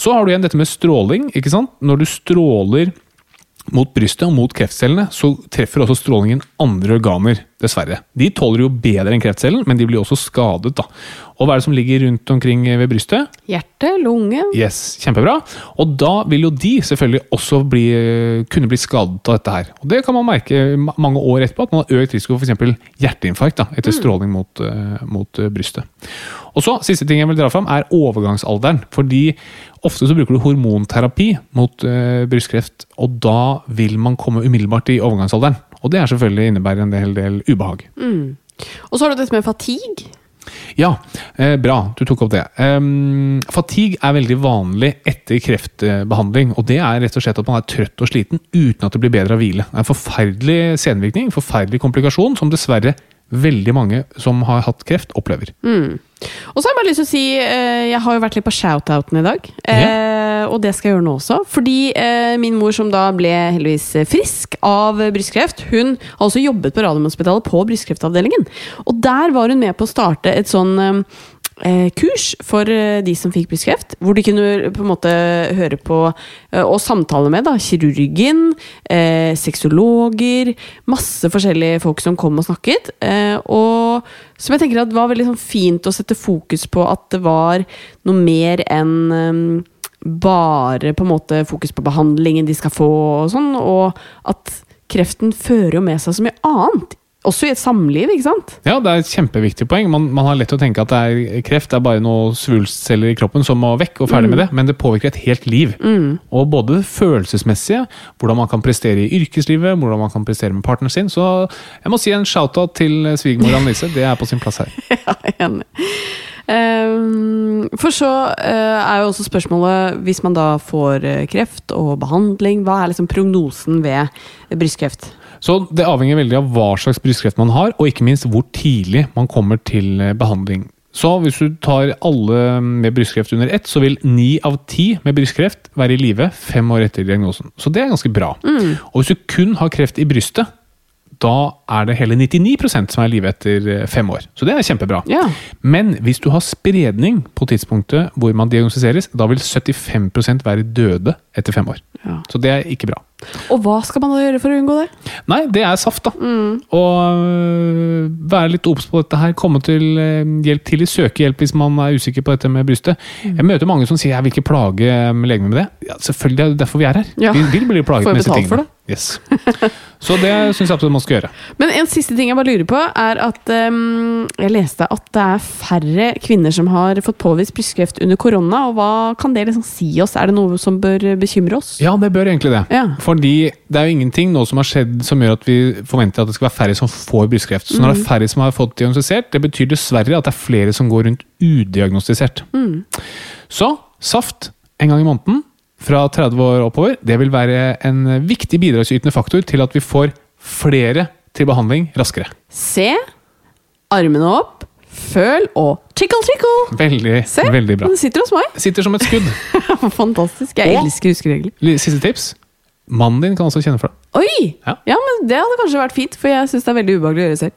Så har du igjen dette med stråling. ikke sant? Når du stråler mot brystet og mot kreftcellene, så treffer også strålingen andre organer, dessverre. De tåler jo bedre enn kreftcellen, men de blir også skadet. da. Og hva er det som ligger rundt omkring ved brystet? Hjerte, lunge Yes, kjempebra. Og da vil jo de selvfølgelig også bli, kunne bli skadet av dette her. Og det kan man merke mange år etterpå, at man har økt risiko for f.eks. hjerteinfarkt da, etter stråling mot, eh, mot eh, brystet. Og så, Siste ting jeg vil dra fram, er overgangsalderen. Fordi ofte så bruker du hormonterapi mot øh, brystkreft, og da vil man komme umiddelbart i overgangsalderen. Og det er selvfølgelig innebærer en del, del ubehag. Og så har du dette med fatigue. Ja, eh, bra du tok opp det. Um, fatigue er veldig vanlig etter kreftbehandling. og Det er rett og slett at man er trøtt og sliten uten at det blir bedre av hvile. Det er en forferdelig senvirkning, forferdelig komplikasjon, som dessverre veldig mange som har hatt kreft, opplever. Og så har jeg bare lyst til å si eh, Jeg har jo vært litt på shoutouten i dag. Eh, og det skal jeg gjøre nå også. Fordi eh, min mor, som da ble heldigvis frisk av brystkreft, hun har også jobbet på Radiumhospitalet på brystkreftavdelingen. Og der var hun med på å starte et sånn kurs for eh, de som fikk brystkreft, hvor de kunne på en måte høre på eh, og samtale med da, kirurgen, eh, sexologer, masse forskjellige folk som kom og snakket. Eh, og som jeg tenker at var veldig sånn fint å sette fokus på at det var noe mer enn eh, bare på en måte fokus på behandlingen de skal få og sånn, og at kreften fører jo med seg så mye annet Også i et samliv, ikke sant? Ja, det er et kjempeviktig poeng. Man, man har lett å tenke at det er kreft, det er bare noen svulstceller i kroppen som må vekk, og ferdig med det. Men det påvirker et helt liv. Og både det følelsesmessige, hvordan man kan prestere i yrkeslivet, hvordan man kan prestere med partneren sin. Så jeg må si en shout-out til svigermor Annelise. Det er på sin plass her. Ja, enig. Ehm, for så eh, er jo også spørsmålet, hvis man da får eh, kreft og behandling, hva er liksom prognosen ved brystkreft? Så det avhenger veldig av hva slags brystkreft man har, og ikke minst hvor tidlig man kommer til eh, behandling. Så hvis du tar alle med brystkreft under ett, så vil ni av ti med brystkreft være i live fem år etter diagnosen. Så det er ganske bra. Og hvis du kun har kreft i brystet, da er det hele 99% som er i live etter eh, fem år. Så det er kjempebra. Ja. Men hvis du har spredning på tidspunktet hvor man diagnostiseres, da vil 75% være døde etter fem år. Ja. Så det er ikke bra. Og hva skal man da gjøre for å unngå det? Nei, det er saft, da. Og øh, være litt obs på dette her. Komme til øh, hjelp tidlig. Søke hjelp hvis man er usikker på dette med brystet. Jeg møter mange som sier jeg vil ikke plage legene legemet med det. Ja, selvfølgelig, det er det derfor vi er her. Ja. Vi vil bli plaget med disse betalt for tingene. Yes. Så det syns jeg absolutt man skal gjøre. Men en siste ting jeg bare lurer på, er at um, jeg leste at det er færre kvinner som har fått påvist brystkreft under korona. og Hva kan det liksom si oss? Er det noe som bør bekymre oss? Ja, det bør egentlig det. Ja. Fordi det er jo ingenting nå som har skjedd som gjør at vi forventer at det skal være færre som får brystkreft. Så når det er færre som har fått diagnostisert, det betyr dessverre at det er flere som går rundt udiagnostisert. Så saft en gang i måneden fra 30 år oppover, det vil være en viktig bidragsytende faktor til at vi får flere til behandling raskere. Se, armene opp, føl og tickle, tickle! Veldig, Se, veldig bra. den sitter hos meg. Sitter som et skudd. Fantastisk. Jeg Og- elsker huskeregler. Siste tips. Mannen din kan også kjenne for det. Oi! Ja. Ja. men Det hadde kanskje vært fint, for jeg syns det er veldig ubehagelig å gjøre selv.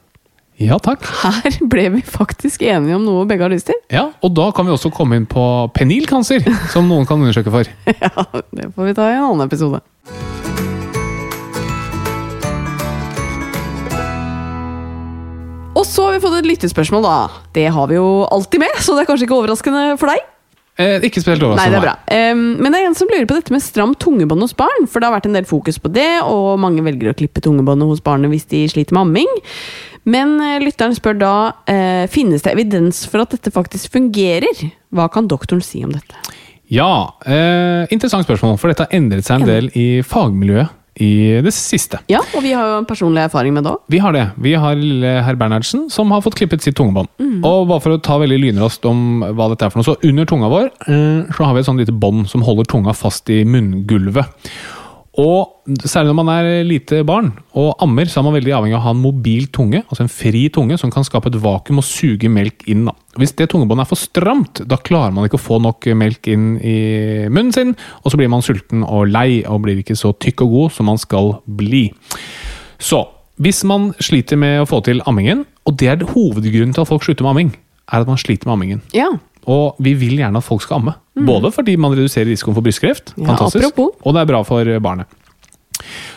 Ja, takk. Her ble vi faktisk enige om noe begge har lyst til. Ja, Og da kan vi også komme inn på penilkancer, som noen kan undersøke for. Ja, Det får vi ta i en annen episode. Og så har vi fått et lyttespørsmål, da. Det har vi jo alltid med, så det er kanskje ikke overraskende for deg. Eh, ikke spesielt Nei, det er bra. Eh, men det er en som lurer på dette med stramt tungebånd hos barn. For det har vært en del fokus på det, og mange velger å klippe tungebåndet hos barnet hvis de sliter med amming. Men eh, lytteren spør da eh, finnes det evidens for at dette faktisk fungerer. Hva kan doktoren si om dette? Ja, eh, interessant spørsmål, for dette har endret seg en del i fagmiljøet i det siste. Ja, og vi har jo en personlig erfaring med det òg. Vi har det. Vi har lille herr Bernhardsen som har fått klippet sitt tungebånd. Og bare for å ta veldig lynraskt om hva dette er for noe, så under tunga vår eh, så har vi et sånn lite bånd som holder tunga fast i munngulvet. Og særlig når man er lite barn og ammer, så er man veldig avhengig av å ha en mobil tunge, altså en fri tunge, som kan skape et vakuum og suge melk inn. Da. Hvis det tungebåndet er for stramt, da klarer man ikke å få nok melk inn i munnen sin, og så blir man sulten og lei og blir ikke så tykk og god som man skal bli. Så hvis man sliter med å få til ammingen, og det er hovedgrunnen til at folk slutter med amming, er at man sliter med ammingen. Ja. Og vi vil gjerne at folk skal amme. Både fordi man reduserer risikoen for brystkreft, Ja, fantastisk, apropos. og det er bra for barnet.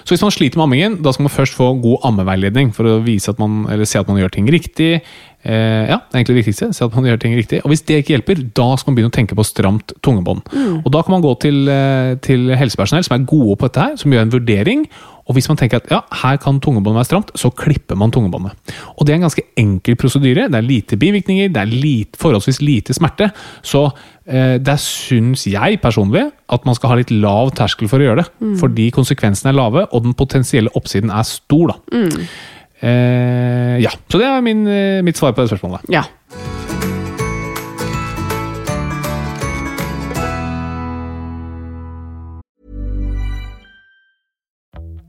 Så hvis man sliter med ammingen, da skal man først få god ammeveiledning for å vise at man, eller se at man gjør ting riktig. Eh, ja, det er egentlig det viktigste. Se at man gjør ting riktig. Og hvis det ikke hjelper, da skal man begynne å tenke på stramt tungebånd. Og da kan man gå til, eh, til helsepersonell som er gode på dette her, som gjør en vurdering. Og hvis man tenker at ja, her kan tungebåndet være stramt, så klipper man tungebåndet. Og det er en ganske enkel prosedyre. Det er lite bivirkninger, det er lite, forholdsvis lite smerte. Så der syns jeg personlig at man skal ha litt lav terskel for å gjøre det. Fordi konsekvensene er lave, og den potensielle oppsiden er stor, da. Eh, ja, så det er min, eh, mitt svar på det spørsmålet. ja.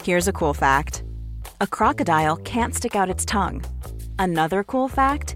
Here's a cool fact a crocodile can't stick out its tongue. Another cool fact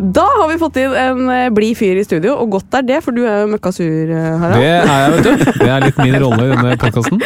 Da har vi fått inn en eh, blid fyr i studio, og godt er det, for du er jo møkkasur, eh, Harald. Det er jeg, vet du. Det er litt min rolle i denne podkasten.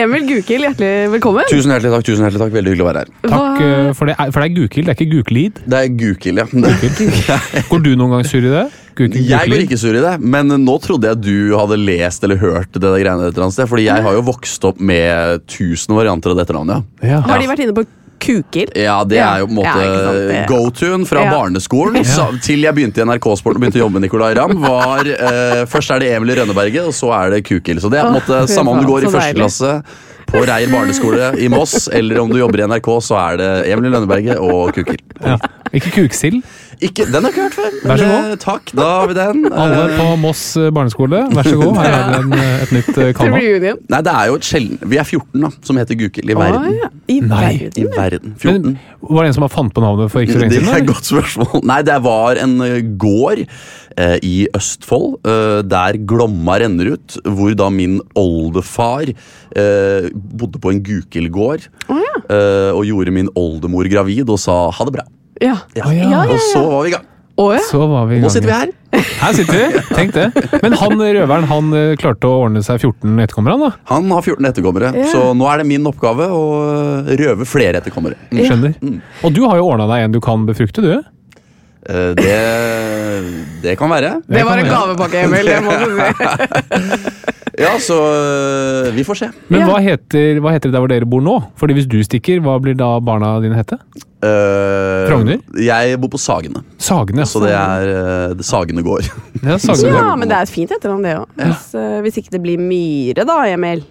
Emil Gukild, hjertelig velkommen. Tusen hjertelig takk. tusen hjertelig takk, Veldig hyggelig å være her. Takk Hva? for det. er- For det er Gukild, det er ikke Gukelid. Det er Gukild, ja. Går du noen gang sur i det? Gukild, Jeg går ikke sur i det, men nå trodde jeg du hadde lest eller hørt det der greiene et eller annet sted. Fordi jeg har jo vokst opp med tusen varianter av dette navnet. Ja. Har de vært inne på Kukild? Ja, Det er jo på en måte ja, go-tune fra Ja. barneskolen så, til jeg begynte i NRK-sporten og begynte å jobbe med Nicolay Ramm. Var, eh, først er det Emil i Rønneberget, og så er det kukil. Så det er på en måte samme om du går i første klasse på Reier barneskole i Moss, eller om du jobber i NRK, så er det Emil i Lønneberget og kukil. Ja. Ikke Kuksild. Ikke, den har jeg ikke hørt før. Vær så god. eh, Takk, da har vi den. Alle Eh, på Moss eh, barneskole, vær så god. Her er det en, eh, et nytt reunion? Nei, det er jo et sjelden Vi er 14 da, som heter Gukild i verden. Å, ja. I Nei. I verden. verden. 14. Men Var det en som har fant på navnet for ikke så lenge Det er et godt spørsmål. Nei, det var en gård eh, i Østfold, eh, der Glomma renner ut, hvor da min oldefar eh, bodde på en Gukild-gård, eh, og gjorde min oldemor gravid og sa ha det bra. Ja. Ja. Ja. Ja, ja, Og så var vi i gang. Å, ja. Så var vi i Nå gang. sitter vi her. Her sitter vi, tenk det. Men han røveren han eh, klarte å ordne seg 14 etterkommere, han da? Han har 14 etterkommere, Ja. så nå er det min oppgave å røve flere etterkommere. Mm. Skjønner. Og du har jo ordna deg en du kan befrukte, du? Eh, Det, det kan være. Det var en være. gavepakke, Emil. Det må du si. Ja, så øh, vi får se. Men Ja. hva, heter, hva heter det der hvor dere bor nå? Fordi Hvis du stikker, hva blir da barna dine hete? Uh, Frogner? Jeg bor på Sagene, Sagene. så det er det Sagene gård. Ja, Sagene. Ja, men det er et fint etternavn, det òg. Hvis, eh, hvis ikke det blir Myhre, da, Emil.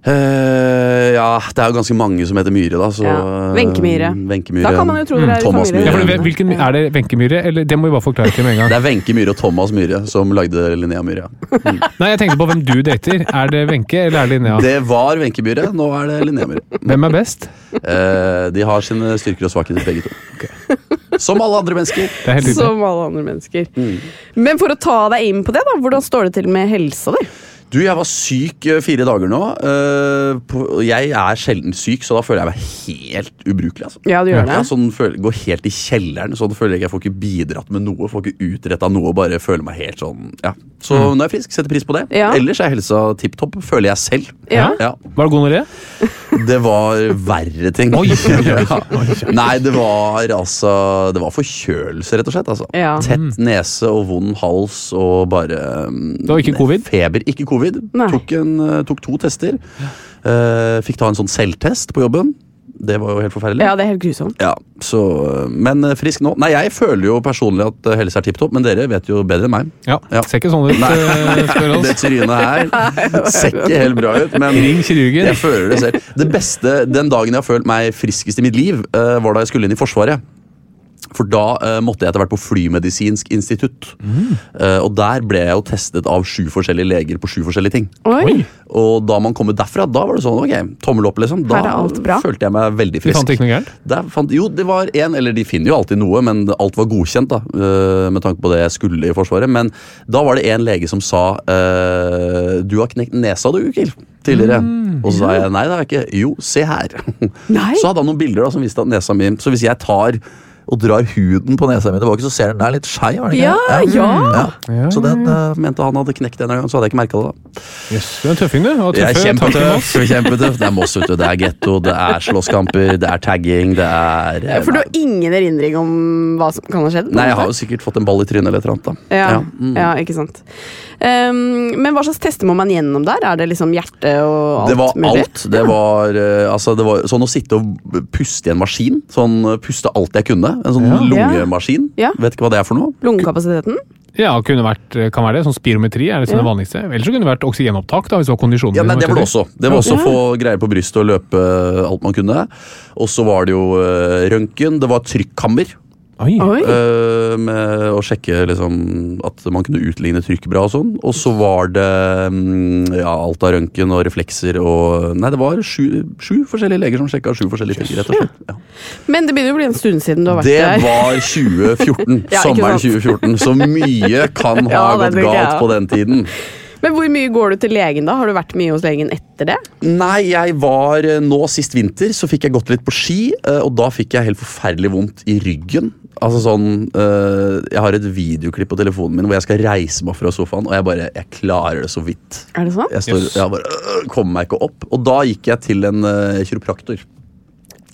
Eh, ja, det er jo ganske mange som heter Myhre, da. Så, Ja. Wenche Myhre. Myhre. Da kan man jo tro det er Thomas Myhre. Ja, for det, hvilken, er det Wenche-Myhre, eller det må vi bare forklare til med en gang? Det er Wenche Myhre og Thomas Myhre som lagde Linnea Myhre. Mm. Nei, jeg tenkte på hvem du dater. Er det Wenche eller er det Linnea? Det var Wenche Myhre, nå er det Linnea Myhre. Hvem er best? Uh, de har sine styrker og svakheter, begge to. Som alle andre mennesker. Det er. Som alle andre mennesker. Mm. Men for å ta deg inn på det, da, hvordan står det til med helsa di? Du, jeg var syk eh, fire dager nå. Eh, jeg er sjelden syk, så da føler jeg meg helt ubrukelig. Altså. Ja, du gjør det. Jeg sånn Går helt i kjelleren. Sånn føler jeg jeg får ikke bidratt med noe. Får ikke utretta noe. Bare føler meg helt sånn ja. Så nå er jeg frisk. Setter pris på det. Ja. Ellers er helsa tipp topp, føler jeg selv. Ja. Ja, Var det gonoré? Det var verre ting. Oi, oi, oi, Nei, det var altså Det var forkjølelse, rett og slett. Altså. Ja. Tett nese og vond hals og bare mm, Det var ikke covid? Feber. Ikke covid. Nei. Tok, en, eh, tok to tester. Uh, fikk ta en sånn selvtest på jobben. Det var jo helt forferdelig. Ja, det er helt grusomt. Ja, så, Men eh, frisk nå. Nei, jeg føler jo personlig at helse er tipp topp, men dere vet jo bedre enn meg. Ja. Ja. Ser ikke sånn ut. Nei, spør oss. Det trynet her ser ikke helt bra ut, men Ring kirurgen. jeg føler det selv. Det beste, Den dagen jeg har følt meg friskest i mitt liv, eh, var da jeg skulle inn i Forsvaret. For da uh, måtte jeg etter hvert på Flymedisinsk institutt. Eh, og der ble jeg jo testet av sju forskjellige leger på sju forskjellige ting. Oi. Og da man kommer derfra, da var det sånn, ok, tommel opp liksom. Da følte jeg meg veldig frisk. frisk. fant ikke noe gærent? Fant, jo, det var én, eller de finner jo alltid noe, men alt var godkjent da, Uh, med tanke på det jeg skulle i Forsvaret. Men da var det en lege som sa du har knekt nesa du, Ukil, tidligere. og så sa jeg nei, det har jeg ikke. Jo, se her. Nei. Så hadde han noen bilder da som viste at nesa mi Så hvis jeg tar og drar huden på nesa mi tilbake, så ser den der er litt skeiv. er den Ja, ja. Ja, Så den ja. eh, mente han hadde knekt en gang, så hadde jeg ikke merka det. da. Yes, du er en tøffing, du. Og Jeg er kjempetøff. kjempetøff. Det er Moss, ute. Det er getto, det er slåsskamper, det er tagging, det er eh, For du har ingen erindring om hva som kan ha skjedd? Nei, jeg har jo sikkert fått en ball i trynet eller et eller annet. da. Ja, mm. ja, ikke sant. Um, men hva slags tester må man gjennom der? Er det liksom hjerte og alt Det var mulig? alt. Det var, uh, altså, det var sånn å sitte og puste i en maskin. Sånn eh, puste alt jeg kunne. En sånn Ja. lungemaskin. Ja. Vet ikke hva det er for noe. Lungekapasiteten? Ja, kunne vært, kan være det. Sånn spirometri er det Ja. det vanligste. Ellers så kunne det vært oksygenopptak, da, hvis det var kondisjonen. Ja, nei, Det var det også. Det var også å få greier på brystet og løpe alt man kunne. Og så var det jo uh, røntgen. Det var trykkammer. Oi. Oi. eh, med å sjekke liksom, at man kunne utligne trykk bra og sånn. Og så var det mm, ja, alt av røntgen og reflekser og Nei, det var sju, sju forskjellige leger som sjekka sju forskjellige ting, rett og slett. Ja. Men det begynner å bli en stund siden du har vært Det der. var 2014. Ja, sommeren 2014. Så mye kan ha Ja, gått galt på den tiden. Men hvor mye går du til legen da? Har du vært mye hos legen etter det? Nei, jeg var eh, nå sist vinter, så fikk jeg gått litt på ski, eh, og da fikk jeg helt forferdelig vondt i ryggen. Altså sånn, øh, Jeg har et videoklipp på telefonen min hvor jeg skal reise meg fra sofaen, og jeg bare, jeg klarer det så vidt. Er det sånn? Jeg, står, Yes. jeg bare øh, kommer meg ikke opp. Og da gikk jeg til en øh, kiropraktor.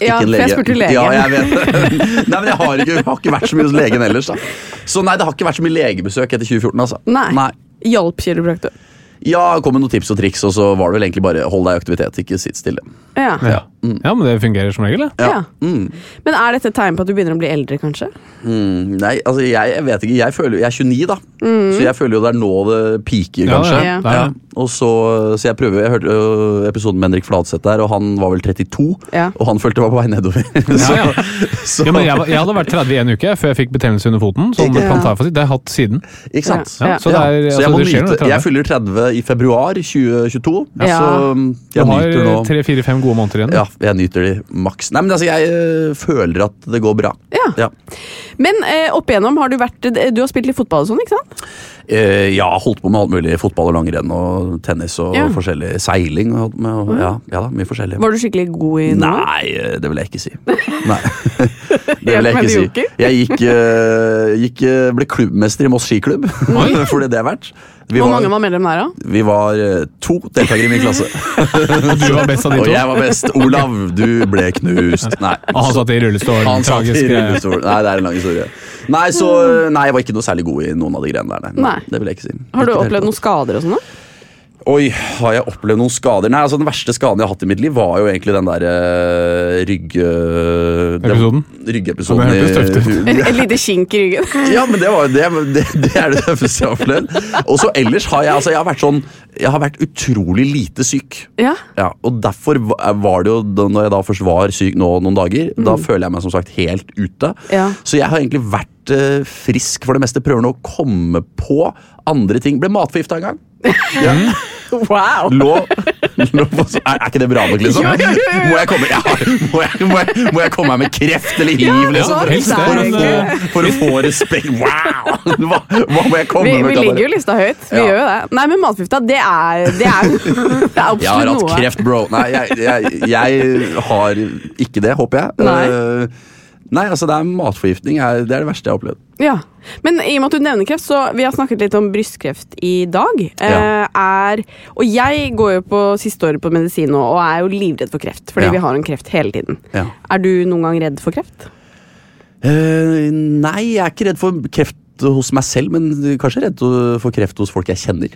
Ja, Ikke en for jeg spurte legen. Ja, jeg vet. nei, men jeg har ikke, har ikke vært så mye hos legen ellers. da. Så nei, det har ikke vært så mye legebesøk etter 2014. altså. Nei. nei. Hjalp kiropraktor? Ja, kom med noen tips og triks, og så var det vel egentlig bare hold deg i aktivitet, ikke sitt stille. Ja. Ja. Ja, men det fungerer som regel, det. Ja. Mm. Men er dette et tegn på at du begynner å bli eldre, kanskje? Mm, nei, altså jeg, jeg vet ikke. Jeg føler Jeg er 29, da. Så jeg føler jo det er nå det piker, Ja, kanskje. ja, det er det. Og så, så jeg prøver Jeg hørte episoden med Henrik Fladseth der, og han var vel 32. Ja. Og han følte jeg var på vei nedover. Ja, ja. så, Ja, men jeg, jeg hadde vært 30 i en uke før jeg fikk betennelse under foten. som. Det har jeg hatt siden. ikke sant? Ja, Ja. så det er, så jeg, altså, må nyte, du jeg 30. fyller 30 i februar 2022, Ja. så mm, jeg nyter nå har tre-fire-fem gode måneder igjen. ja, jeg nyter de maks. Nei, men altså, jeg ø, føler at det går bra. Ja. Ja. Men eh, opp igjennom har du vært Du har spilt litt fotball og sånn, ikke sant? Eh, ja, holdt på med alt mulig. Fotball og langrenn og tennis og Ja. forskjellig. Seiling. Og, med, og, ja, ja da, mye forskjellig. Var du skikkelig god i noe? Nei, eh, det vil jeg ikke si. Nei. Det vil jeg ikke si. Jeg gikk, eh, gikk, eh, ble klubbmester i Moss skiklubb, for det det er verdt. Vi Hvor var, mange var medlem der, da? vi var eh, to deltakere i min klasse. Og du var best av de to? Og jeg var best. Olav, du ble knust. Nei. Og han satt i rullestol. Han satt i tragisk, eh, rullestol. Nei, det er en lang historie. Nei, så, nei, jeg var ikke noe særlig god i noen av de greiene der. Nei. Nei. Det vil jeg ikke si. Har du opplevd noen skader og sånn? da? Oi, har jeg opplevd noen skader? Nei, altså Den verste skaden jeg har hatt i mitt liv, var jo egentlig den der uh, rygg... eh, Episoden? Ryggepisoden. Ja. Et, lite kink i ryggen? Ja, men det, var, det, det, det er det tøffeste jeg har opplevd. Og så ellers har jeg altså, jeg har vært sånn Jeg har vært utrolig lite syk. Ja. Ja, og derfor var det jo, når jeg da først var syk nå noen dager, da føler jeg meg som sagt helt ute. Mm. Ja. Så jeg har egentlig vært eh, frisk for det meste. Prøver nå å komme på andre ting. Ble matforgifta en gang. Ja. Wow! Lå, lå på, er, er ikke det bra nok, liksom? Jo, jo, jo, jo. Må, jeg komme, ja, må, jeg, må, jeg, må jeg komme meg med kreft eller hiv, Ja, liksom? For, å få, for å få respekt. Wow! Hva, hva må jeg komme Vi, med? vi ligger jo lista høyt. Vi Ja. gjør jo det. Nei, men matforgifta, det er, det er, det er Jeg har absolutt hatt noe. kreft, bro. Nei, jeg, jeg, jeg har ikke det, håper jeg. Nei. Eh, nei, altså det er matforgiftning. Det er det verste jeg har opplevd. Ja. Men i og med at du nevner kreft, så vi har snakket litt om brystkreft i dag. Ja. Eh, er, og jeg går jo på siste året på medisin nå og er jo livredd for kreft. Fordi Ja. vi har en kreft hele tiden. Ja. Er du noen gang redd for kreft? Uh, nei, jeg er ikke redd for kreft hos meg selv, men kanskje redd for kreft hos folk jeg kjenner.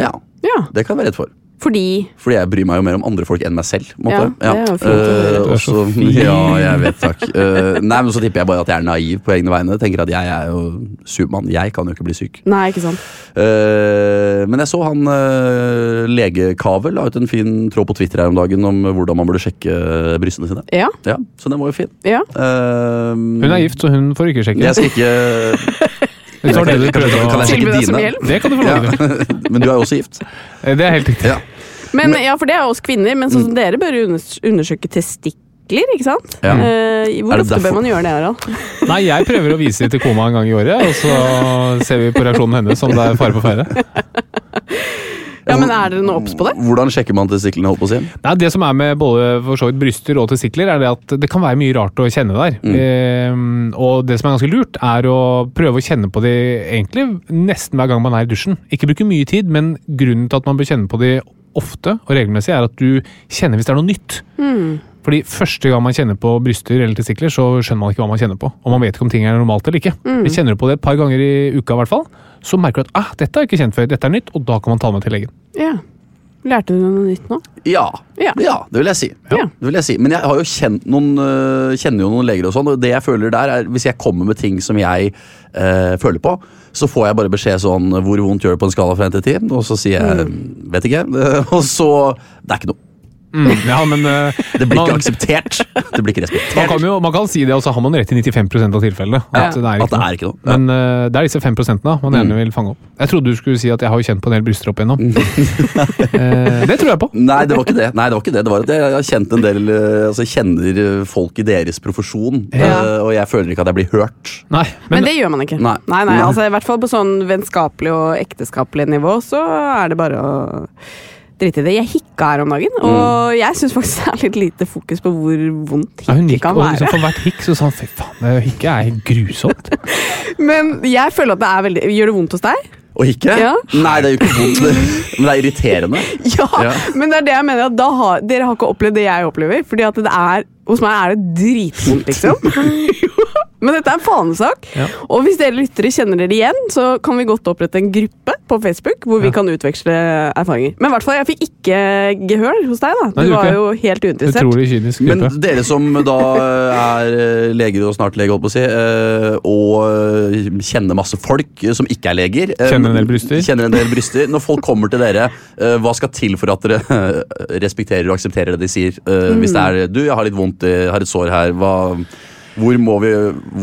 Ja, Ja. Det kan jeg være redd for. Fordi Fordi jeg bryr meg jo mer om andre folk enn meg selv. på Ja, det er jo fint så også- Ja, jeg vet, takk. Uh, nei, men Så tipper jeg bare at jeg er naiv på egne vegne. Tenker at Jeg er jo Supermann. Jeg kan jo ikke bli syk. Nei, ikke sant. Uh, men jeg så han uh, lege Kavel la ut en fin tråd på Twitter her om dagen om hvordan man burde sjekke brystene sine. Ja. Ja, Så den var jo fin. ja. Hun er gift, så hun får ikke sjekke. Jeg skal ikke Kan jeg- kan jeg sjekke dine? Det kan du få lage. Ja. Men du er jo også gift. Det er helt riktig. Ja. Men, ja, for det er oss kvinner. Men sånn som dere bør undersøke testikler, ikke sant? Ja. Eh, hvor ofte bør man gjøre det, Harald? Nei, jeg prøver å vise det til koma en gang i året, og så ser vi på reaksjonen hennes om det er fare på ferde. Men er dere nå obs på det? Hvordan sjekker man testiklene? holdt på å si? Nei, Det som er med både for så vidt bryster og testikler, er det at det kan være mye rart å kjenne der. Eh, og det som er ganske lurt, er å prøve å kjenne på de egentlig nesten hver gang man er i dusjen. Ikke bruke mye tid, men grunnen til at man bør kjenne på de ofte og regelmessig, er at du kjenner hvis det er noe nytt. Fordi første gang man kjenner på bryster eller testikler, så skjønner man ikke hva man kjenner på. Og man vet ikke om ting er normalt eller ikke. Vi kjenner på det et par ganger i uka, i hvert fall. Så merker du at ah, dette er ikke kjent før, dette er nytt, og da kan man ta med til legen. Ja. Lærte du noe nytt nå? Ja. Ja. det vil jeg si. Ja. Det vil jeg si. Men jeg har jo kjent noen, øh, kjenner jo noen leger og sånn, og det jeg føler der er hvis jeg kommer med ting som jeg eh, føler på, så får jeg bare beskjed sånn hvor vondt gjør det på en skala fra 1 til 10, og så sier jeg vet ikke. Og så Det er ikke noe. Ja, men eh, Det blir man, ikke akseptert. Det blir ikke man kan jo man kan si det, og så har man rett i 95% av tilfellene. At, det, er At det er ikke noe. Ja. Men uh, det er disse 5 da man gjerne vil fange opp. Jeg trodde du skulle si at jeg har jo kjent på en del bryster opp igjennom. uh, det tror jeg på. Nei, det var ikke det. Nei, det var ikke det. Det var at jeg har kjent en del Altså, jeg kjenner folk i deres profesjon, Ja. øh, og jeg føler ikke at jeg blir hørt. Nei, Men, men, det gjør man ikke. Nei. Nei, nei, Nei. altså I hvert fall på sånn vennskapelig og ekteskapelig nivå, så er det bare å drite i det. Jeg hikka her om dagen, Mm. og jeg syns faktisk det er litt lite fokus på hvor vondt ja, hun gikk, kan og være. liksom for hvert hikk så sa hun fy faen, det hikket er grusomt. Men jeg føler at det er veldig Gjør det vondt hos deg? Å hikke? Ja. Nei, det er jo ikke vondt, men det er irriterende. Ja, Ja. men det er det jeg mener. At da har, dere har ikke opplevd det jeg opplever. Fordi at det er, hos meg er det dritvondt, liksom. Men dette er en fanesak. Ja. Og hvis dere lyttere kjenner dere igjen, så kan vi godt opprette en gruppe på Facebook hvor vi Ja. kan utveksle erfaringer. Men i hvert fall, jeg fikk ikke gehør hos deg, da. Du Nei, var jo helt uinteressert. Utrolig kynisk Men dere som da er eh, leger og snart lege, holdt på å si, eh, og eh, kjenner masse folk eh, som ikke er leger eh, Kjenner en del bryster. Kjenner en del bryster. Når folk kommer til dere, eh, hva skal til for at dere eh, respekterer og aksepterer det de sier? Eh, Hvis det er 'du, jeg har litt vondt, jeg har et sår her', hva hvor, må vi,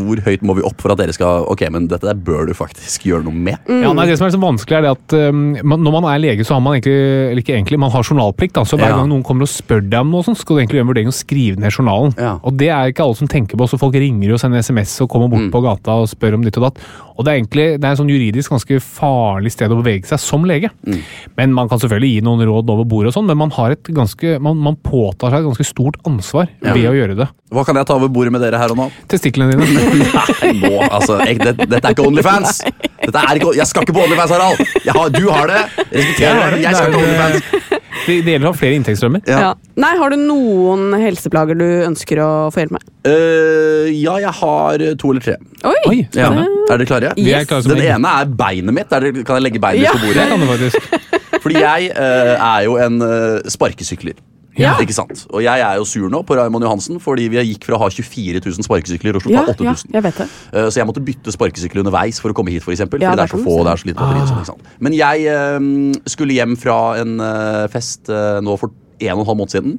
hvor høyt må vi opp for at dere skal Ok, men dette der bør du faktisk gjøre noe med. Ja, nei, det som er så vanskelig er det at um, Når man er lege, så har man egentlig Eller ikke egentlig, man har journalplikt. Da, så hver Ja. gang noen kommer og spør deg om noe, sånt, skal du egentlig gjøre en vurdering og skrive ned journalen. Ja. Og det er ikke alle som tenker på. så Folk ringer og sender SMS og kommer bort Mm. på gata og spør om ditt og datt. Og det er egentlig det er en sånn juridisk ganske farlig sted å bevege seg som lege. Mm. Men Man kan selvfølgelig gi noen råd over bordet, og sånn, men man, har et ganske, man, man påtar seg et ganske stort ansvar Ja. ved å gjøre det. Hva kan jeg ta over bordet med dere her og nå? Testiklene dine. Nei, nå, altså, jeg, det, Dette er ikke Onlyfans! Dette er ikke, jeg skal ikke på Onlyfans, Harald! Jeg har, du har det! Respekterer det. Jeg skal ikke på Onlyfans. Det, det gjelder å ha flere inntektsstrømmer. Ja. Ja. Nei, Har du noen helseplager du ønsker å få hjelp med? Uh, ja, jeg har to eller tre. Oi! Oi, Ja. Er dere klare? Vi Yes. Den ene er beinet mitt. Der kan jeg legge beinet Ja. på Det bordet? kan du faktisk. Fordi jeg uh, er jo en uh, sparkesykler. Ja. Ikke sant? Og jeg er jo sur nå på Raymond Johansen, fordi vi gikk fra å ha 24 000 sparkesykler og Ja, slutta 8000. ja, jeg uh. Eh, Så jeg måtte bytte sparkesykkel underveis for å komme hit, for eksempel, Ja, fordi det er så få og det er så lite batteri. Ah. sånn, ikke sant? Men jeg eh, skulle hjem fra en uh, fest nå for en og en halv måned siden.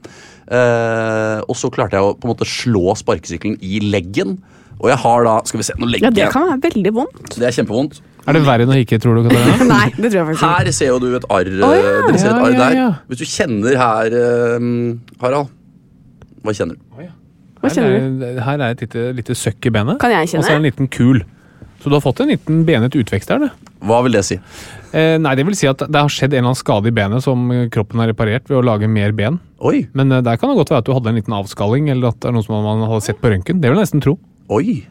eh, og så klarte jeg å på en måte slå sparkesykkelen i leggen. Og jeg har da Skal vi se, nå legger Ja, Det jeg kan være veldig vondt. Det er kjempevondt. Er det verre enn å hikke, tror du? Katarina? Nei, det tror jeg faktisk ikke. Her ser jo du et arr. Å, ja. Dere ser et Ja, arr ja, der. ja. Hvis du kjenner her, eh, Harald Hva kjenner du? Hva kjenner du? Her er, her er et lite, lite søkk i benet. Kan jeg kjenne? Og så er det en liten kul. Så du har fått en liten benet utvekst der. Det. Hva vil det si? Eh, nei, det vil si at det har skjedd en eller annen skade i benet som kroppen har reparert ved å lage mer ben. Oi. Men eh, der kan det godt være at du hadde en liten avskalling, eller at det er noe som man hadde sett på røntgen. Det vil jeg nesten tro. Oi.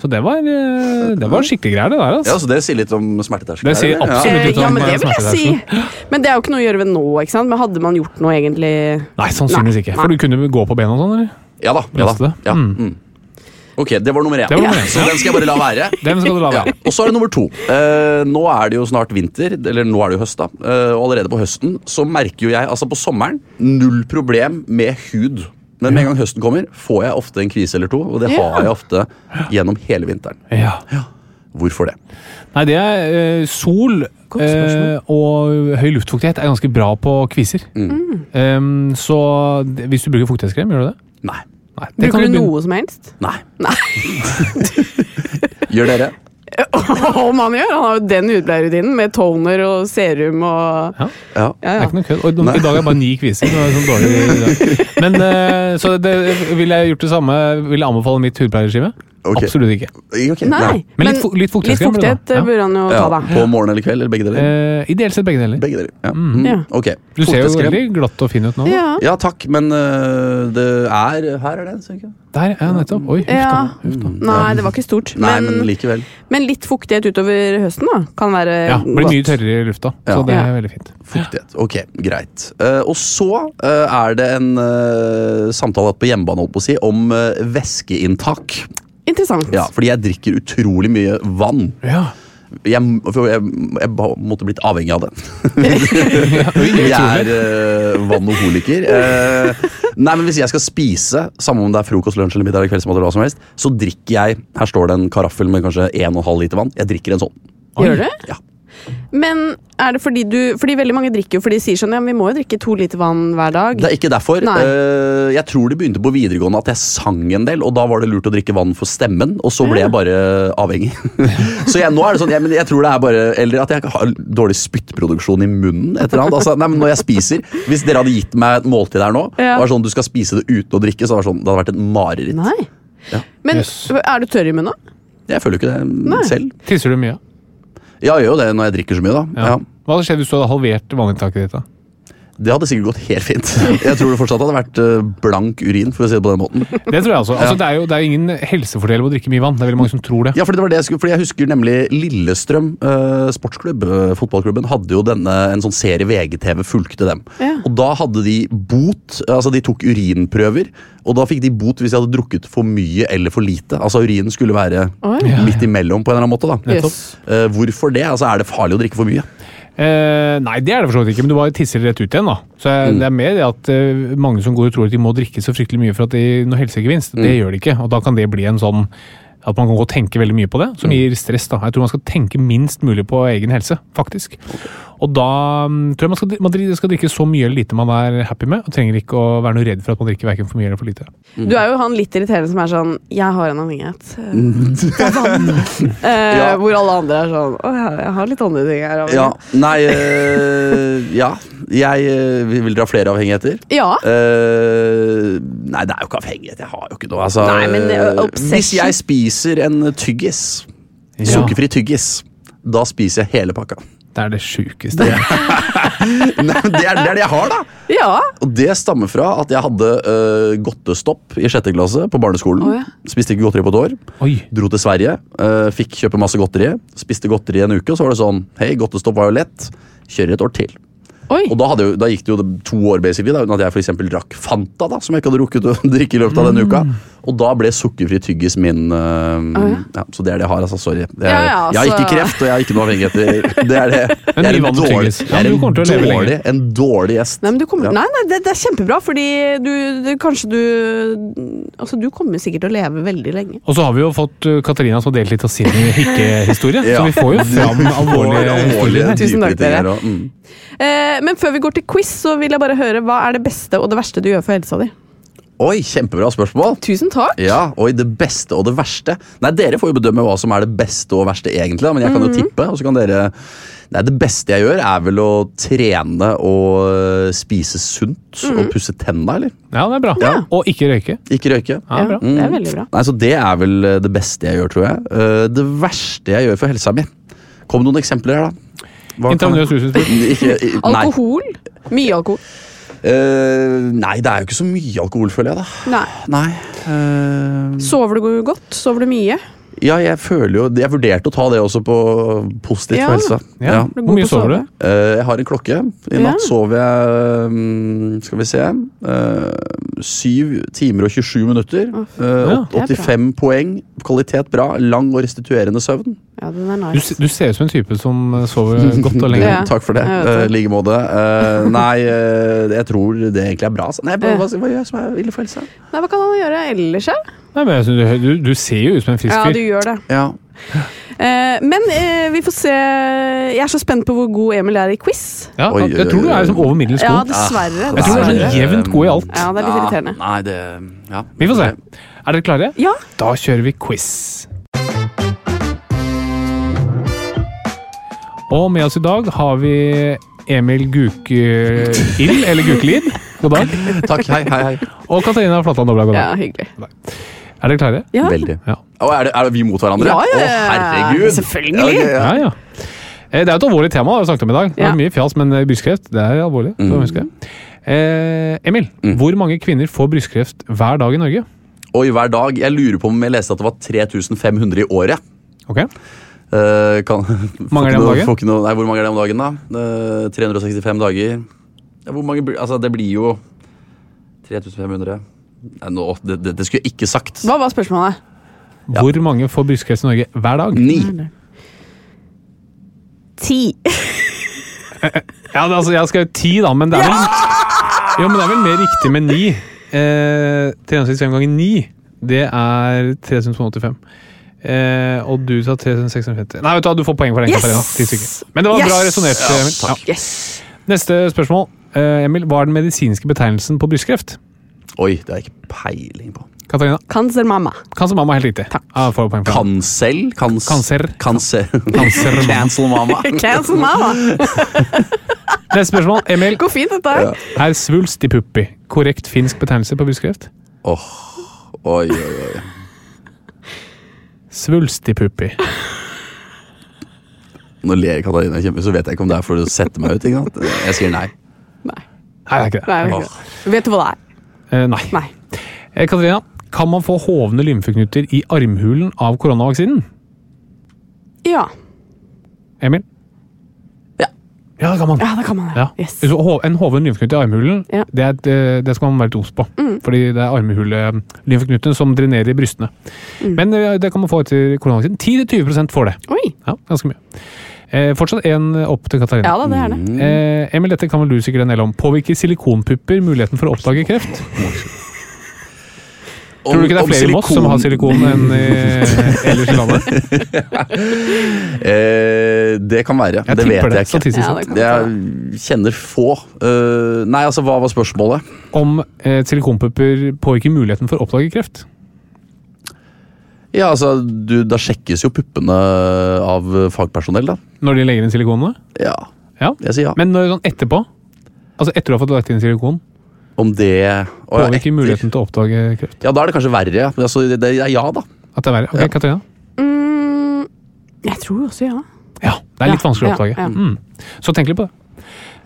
Så det var, eh, det var skikkelig greier, det der. Ja, Altså. Så det sier litt om smerteterskelen? Det sier absolutt litt ja, men det eh, vil jeg si. Men det er jo ikke noe å gjøre ved nå, ikke sant? Men hadde man gjort noe egentlig Nei, sannsynligvis ikke. For du kunne gå på bena og sånn, eller? Ja da. ja da. Ja. Mm. Mm. Ok, det var nummer én. Var nummer én, Så den skal jeg bare la være. Den skal du la Ja. Og så er det nummer to. Uh, nå er det jo snart vinter, eller nå er det jo høst, da. Uh, og allerede på høsten så merker jo jeg altså på sommeren null problem med hud. Men med en gang høsten kommer, får jeg ofte en kvise eller to, og det Ja. har jeg ofte gjennom hele vinteren. Ja. Hvorfor det? Nei, det er eh, sol eh, og høy luftfuktighet er ganske bra på kviser. Mm. Um, så det- hvis du bruker fuktighetskrem, gjør du det? Nei. Nei. det kan Bruker du begynne- noe som helst? Nei. Nei. Gjør dere? Om han gjør! Han har jo den hudpleierrutinen med toner og serum og Ja. Ja. Ja, Det er ikke noe kødd. Og I dag er det bare ni kviser. Det var sånn dårlig i dag. Men, eh, så det, vil jeg gjort det samme? Vil jeg anbefale mitt hudpleierregime? Ok. Absolutt ikke. Okay, Nei. Men litt litt fuktighet litt han burde fuktighet. Ja. burde han jo ta, da. på morgen eller kveld, eller begge deler? Eh, ideelt sett begge deler. Begge deler, ja. Mm. Ja. Ok. Du ser jo veldig glatt og fin ut nå. Ja. Ja, takk, men uh, det er Her er den, ser du ikke? Der, ja, nettopp. Oi, huff da. Ja. Da. Nei, det var ikke stort. Nei, men, men likevel. men litt fuktighet utover høsten da, kan være Ja, blir mye tørrere i lufta, Ja. så det er veldig fint. Fuktighet. Ok, greit. Uh, og så uh, er det en eh, samtale på hjemmebane holdt på å si, om eh, væskeinntak. Interessant. Ja, fordi jeg drikker utrolig mye vann. Ja. Jeg, jeg, jeg måtte blitt avhengig av det. Jeg er utrolig. uh, vannoholiker. Eh, nei, men Hvis jeg skal spise, samme om det er frokost, lunsj eller middag, eller kveldsmat, eller hva som helst, så drikker jeg Her står det en karaffel med kanskje 1,5 liter vann. Jeg drikker en sånn. Gjør du? Ja. Men er det fordi du Fordi veldig mange drikker jo fordi de sier sånn Ja, vi må jo drikke to liter vann hver dag. Det er ikke derfor. Nei. Eh, jeg tror det begynte på videregående at jeg sang en del, og da var det lurt å drikke vann for stemmen, og så ble jeg bare avhengig. så jeg, nå er det sånn, jeg, men jeg tror det er bare Eller at jeg har dårlig spyttproduksjon i munnen. Et eller annet. Altså, nei, men når jeg spiser Hvis dere hadde gitt meg et måltid her nå, Ja. og var sånn, du skal spise det uten å drikke, så hadde det, sånn, det hadde vært et mareritt. Nei. Ja. Men Yes. er du tørr i munnen? Jeg føler jo ikke det Nei. selv. Tisser du mye? Ja, jeg gjør jo det når jeg drikker så mye, da. Ja. Hva hadde skjedd hvis du hadde halvert vanninntaket ditt? da? Det hadde sikkert gått helt fint. Jeg tror det fortsatt hadde vært eh, blank urin, for å si det på den måten. Det tror jeg også. Altså, det, er jo, det er jo ingen helsefordel med å drikke mye vann. Det er veldig mange som tror det. Ja, fordi det var det jeg skulle, fordi jeg husker nemlig Lillestrøm eh, sportsklubb, eh, fotballklubben, hadde jo denne, en sånn serie VGTV fulgte dem. Ja. Og da hadde de bot, altså de tok urinprøver, og da fikk de bot hvis de hadde drukket for mye eller for lite. Altså urinen skulle være Oi. midt imellom på en eller annen måte da. Yes. Eh, hvorfor det? Altså er det farlig å drikke for mye? Eh, nei, det er det for så vidt ikke, men du bare tisser rett ut igjen. da. Så jeg, Mm. Det er mer det at eh, mange som går og tror at de må drikke så fryktelig mye for at de noe helsegevinst. Det Mm. gjør de ikke, og da kan det bli en sånn at man kan gå og tenke veldig mye på det, Mm. som gir stress. da. Jeg tror man skal tenke minst mulig på egen helse, faktisk. Og da mm, tror jeg man skal, man skal drikke så mye eller lite man er happy med, og trenger ikke å være noe redd for at man drikker hverken for mye eller for lite. Du er jo han litt irriterende som er sånn Jeg har en avhengighet. Eh, Ja. Hvor alle andre er sånn Å, jeg, har litt andre ting her. Ja, nei, øh, ja. Jeg eh, vil dra flere avhengigheter. ja. Uh, nei, det er jo ikke avhengighet. Jeg har jo ikke noe. Altså, Nei, men obsession. hvis jeg spiser en tyggis, Ja. sukkerfri tyggis, da spiser jeg hele pakka. Det er det sjukeste. Det, er, det er det jeg har, da! ja. Og det stammer fra at jeg hadde uh, godtestopp i sjette klasse på barneskolen. Oh, ja. Spiste ikke godteri på et år. Oi. Dro til Sverige, uh, fikk kjøpe masse godteri. Spiste godteri i en uke, og så var det sånn Hei, godtestopp var jo lett. Kjører et år til. Oi. Og da, hadde da gikk det jo to år basically, da, uten at jeg for drakk Fanta, da, som jeg ikke hadde rukket å drikke i løpet av denne uka. Og da ble sukkerfri tyggis min øh, ja. Så det er det jeg har, altså. Sorry. Det er, Ja, ja, Jeg har altså- ikke kreft, og jeg har ikke noe avhengigheter. Det er det. Jeg er en dårlig, jeg er en dårlig, en dårlig gjest. Nei, men du kommer, nei, nei det, det er kjempebra, fordi du, det, Kanskje du Altså, du kommer sikkert til å leve veldig lenge. Og så har vi jo fått uh, Katarina som har delt litt av sin hikkehistorie, Ja. så vi får jo fram alvorlige historier. her. Tusen takk, dere. her, og, mm. Eh, men før vi går til quiz, så vil jeg bare høre hva er det beste og det verste du gjør for helsa di? Oi, kjempebra spørsmål. Tusen takk. Ja, oi, det beste og det verste. Nei, Dere får jo bedømme hva som er det beste og verste, egentlig. Men jeg kan jo Mhm. tippe. og så kan dere... Nei, Det beste jeg gjør, er vel å trene og øh, spise sunt Mhm. og pusse tenna, eller? Ja, det er bra. Ja. Og ikke røyke. Ikke røyke. Ja, bra. Det er veldig bra. Nei, så Det er vel øh, det beste jeg gjør, tror jeg. Eh, Det verste jeg gjør for helsa mi Kom noen eksempler her, da? Intravenøs rusmisbruk. Alkohol? Mye alkohol? Uh, nei, det er jo ikke så mye alkohol, føler jeg, da. Nei. Nei. Uh... Sover du godt? Sover du mye? Ja, jeg føler jo Jeg vurderte å ta det også på positivt Ja. for helsa. Ja. Ja. Hvor mye sover du? Eh, jeg har en klokke. I natt Ja. sov jeg mm, Skal vi se eh, 7 timer og 27 minutter. Eh, Ja, er 85 poeng. Kvalitet bra. Lang og restituerende søvn. Ja, den er Du, nice. s- du ser ut som en type som uh, sover godt og lenge. Ja. Takk for det. I Eh. I like måte. Uh, nei, uh, jeg tror det egentlig er bra. altså. Nei, hva, hva, hva gjør jeg som er ille for helsa? Nei, Hva kan han gjøre ellers, da? Nei, men jeg synes du, du, ser jo ut som en frisk fyr. Ja, du gjør det. Ja. Eh, men eh, vi får se. Jeg er så spent på hvor god Emil er i quiz. Ja, Oi, jeg tror du er liksom over middels Ja, god. dessverre. Jeg tror du er sånn jevnt god i alt. Ja, det er litt irriterende. Nei, det ja. Vi får se. Er dere klare? Ja. Da kjører vi quiz. Og med oss i dag har vi Emil Gukild, eller Gukelid. God dag. Takk. Hei, hei, hei. Og Katarina Flatland Dobla. God ja, dag. hyggelig. Er dere klare? Ja. Veldig. Ja. Og er, det, er vi mot hverandre? Ja, ja, ja. Å, herregud! Selvfølgelig. Ja, ok, ja. Ja, ja. Eh, Det er jo et alvorlig tema vi har snakket om i dag. Det er mye fjas, men eh, brystkreft det er alvorlig. Mm. husk. Eh, Emil, hvor mange kvinner får brystkreft hver dag i Norge? Oi, hver dag. Jeg lurer på om jeg leste at det var 3500 i året. Ok, Eh, kan, Mange er det om dagen? noe- nei, hvor mange er det om dagen, da? Eh, 365 dager. Ja, hvor mange Altså, det blir jo 3500 Nei, nå, det, det, det skulle jeg ikke sagt. Hva var spørsmålet? Hvor mange får brystkreft i Norge hver dag? Ni. Ti. Ja, det, altså, Jeg skal jo ti, da, men det er vel Jo, men det er vel mer riktig med ni. Eh, 365 ganger ni, det er 385. Eh, og du sa 356. Nei, vet du hva, du får poeng for den, Yes! Men det var bra Yes! resonnert, Emil. Ja. Yes. Neste spørsmål. Eh, Emil, hva er den medisinske betegnelsen på brystkreft? Oi, det har jeg ikke peiling på. Katarina? Cancermamma. Cancer mamma, helt riktig. Takk. Ah. Cancel? Kans Cancer. Cancer. Cancer. Cancel mamma. Cancel mamma. Neste spørsmål. Emil, Går fint, dette ja. er svulst i puppi korrekt finsk betegnelse på brystkreft? Åh, Oi, oi, oi. Svulst i puppi. Nå ler Katarina kjempe, så vet jeg ikke om det er for å sette meg ut. ikke sant? Jeg sier nei. Nei. Nei, det er ikke det. Nei, det er ikke det. Vet du hva det er? Eh, nei. Nei. Eh, Katarina, kan man få hovne lymfeknuter i armhulen av koronavaksinen? Ja. Emil? Ja. Ja, det kan man. Ja, det kan man. Ja. Yes. En hoven lymfeknut i armhulen, Ja. Mm. det, er, eh, det skal man være litt obs på. Fordi det er armhulelymfeknutene som drenerer i brystene. Mm. Men eh, det kan man få etter koronavaksinen. 10-20% får det. Oi. Ja, ganske mye. Eh, fortsatt en opp til Katarina. Ja da, det er det. Eh, Emil, dette kan vel du sikkert en del om. Påvirker silikonpupper muligheten for å oppdage kreft? Tror du ikke det er flere i Moss som har silikon enn i, ellers i landet? Eh, det kan være. Jeg det vet det, jeg ikke. statistisk Ja, det Jeg kjenner få. Uh, nei, altså, hva var spørsmålet? Om eh, silikonpupper påvirker muligheten for å oppdage kreft? Ja, altså, du, Da sjekkes jo puppene av fagpersonell, da. Når de legger inn silikonene? Ja, Ja. jeg sier ja. Men når, sånn etterpå? Altså etter å ha fått lagt inn silikon? Om det Å, ja, Påvirker etter. muligheten til å oppdage kreft? Ja, da er det kanskje verre. Ja. Men Altså, det, det er ja, da. At det er verre? Ok, Ja. Katarina? Mm, jeg tror også ja. Ja. Det er litt Ja, vanskelig å oppdage. ja. Mm. Så tenk litt på det.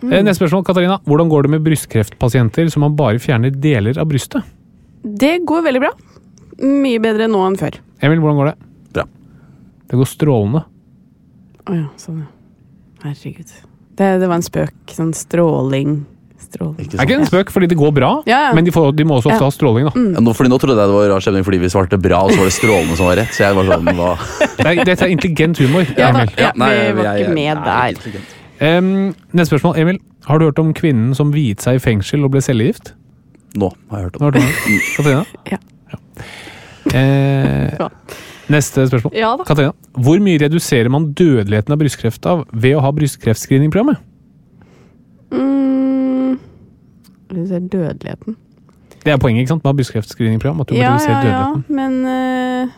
Mm. Neste spørsmål, Katarina. Hvordan går det med brystkreftpasienter som man bare fjerner deler av brystet? Det går veldig bra. Mye bedre nå enn før. Emil, hvordan går det? Bra. Det går strålende. Å ja, sånn ja. Herregud. Det, det var en spøk. Sånn stråling Stråling. Ikke Det er ikke en spøk, fordi det går bra, Ja, ja. men de, får, de må også ofte Ja. ha stråling. da. Ja, nå, fordi nå trodde jeg det var rar stemning fordi vi svarte bra, og så var det strålende som var rett. Så jeg var sånn hva? Det er, dette er intelligent humor. Ja. Emil. Ja, nei, vi var ikke med der. Um, neste spørsmål. Emil, har du hørt om kvinnen som viet seg i fengsel og ble cellegift? Nå har jeg hørt om Har hørt om det? Katarina? Ja. Eh, neste spørsmål. Ja da. Katarina, hvor mye reduserer man dødeligheten av brystkreft av ved å ha brystkreftscreeningprogrammet? Mm, reduserer ser dødeligheten. Det er poenget, ikke sant? Med brystkreftscreeningprogram. At du Ja, ja, ja, men eh,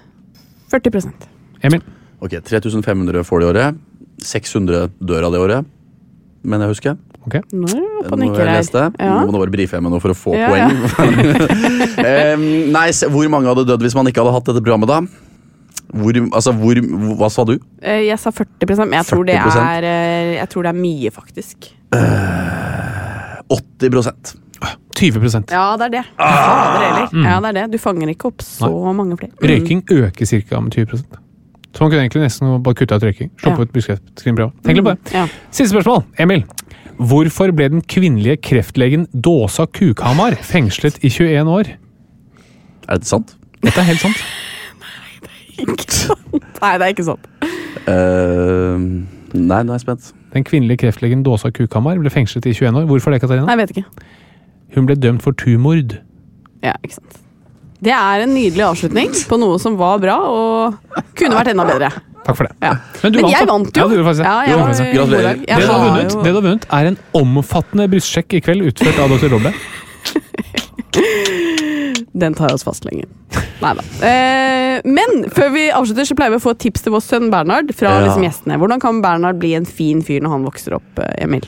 40% Emil, Ok, 3500 får det i året. 600 dør av det året. Men jeg husker. Nå er du oppe jeg her. leste. Ja. Nå bare brife jeg noe for å få Ja, poeng. um, nei, hvor mange hadde dødd hvis man ikke hadde hatt dette programmet da? Hvor, altså, hvor, hva sa du? Eh, Jeg sa 40 men jeg tror, det 40%. er, eh, jeg tror det er mye, faktisk. 80% 20% Ja, det er det. Ah! Mm. Ja, det er det. Du fanger ikke opp så mange flere. Mm. Røyking øker ca. med 20 Så man kunne egentlig nesten bare kutta ut røyking. Sluppe Ja. ut brystkreftscreeningprogram. Tenk litt på det. Ja. Siste spørsmål. Emil. Hvorfor ble den kvinnelige kreftlegen Dåsa Kukhamar fengslet i 21 år? Er det sant? Dette er helt sant. Nei, det er ikke sant. Eh, nei, nå er jeg spent. Den kvinnelige kreftlegen Dåsa Kukhamar ble fengslet i 21 år. Hvorfor det, Katarina? Nei, jeg vet ikke. Hun ble dømt for tumord. Ja, ikke sant. Det er en nydelig avslutning på noe som var bra, og kunne vært enda bedre. Takk for det. Ja. Men, du Men vant, jeg vant jo. Ja, det. Ja, jeg var det. Gratulerer. Det du, har vunnet, det du har vunnet, er en omfattende brystsjekk i kveld utført av dr. Robbe. Den tar oss fastlegen. Nei da. Eh, men før vi avslutter, så pleier vi å få et tips til vår sønn Bernhard fra Ja. liksom, gjestene. Hvordan kan Bernhard bli en fin fyr når han vokser opp, eh, Emil?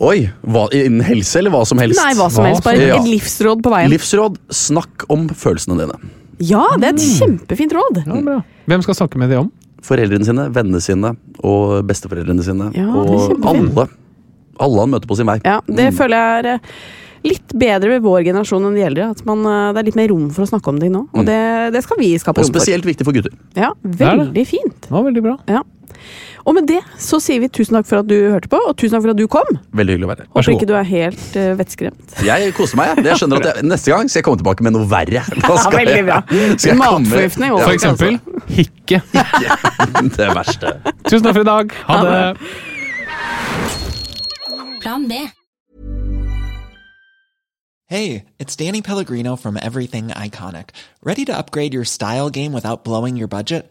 Oi, hva, innen helse eller hva som helst? Nei, hva som Hva helst. Bare som- et Ja. livsråd på veien. Livsråd, snakk om følelsene dine. Ja, det er et kjempefint råd! Ja. Hvem skal snakke med de om? Foreldrene sine, vennene sine og besteforeldrene sine. Ja, og alle. Alle han møter på sin vei. Ja, Det Mm. føler jeg er eh, litt bedre ved vår generasjon enn de eldre. At man, eh, det er litt mer rom for å snakke om ting nå. Og Mm. det, det skal vi skape Og rom for. Og spesielt viktig for gutter. Ja, det. Veldig fint. Det var veldig bra. Ja. Og med det så sier vi tusen takk for at du hørte på, og tusen takk for at du kom. Veldig hyggelig å være her. Håper ikke du er helt uh, vettskremt. Jeg koser meg. jeg. Skjønner at jeg, Neste gang skal jeg komme tilbake med noe verre. Da skal veldig bra. skal Matforgiftning Ja, også. For eksempel hikke. Det verste. Tusen takk for i dag. Ha det. Plan B. Hey, it's Danny Pellegrino from Everything Iconic. Ready to upgrade your style game without blowing your budget?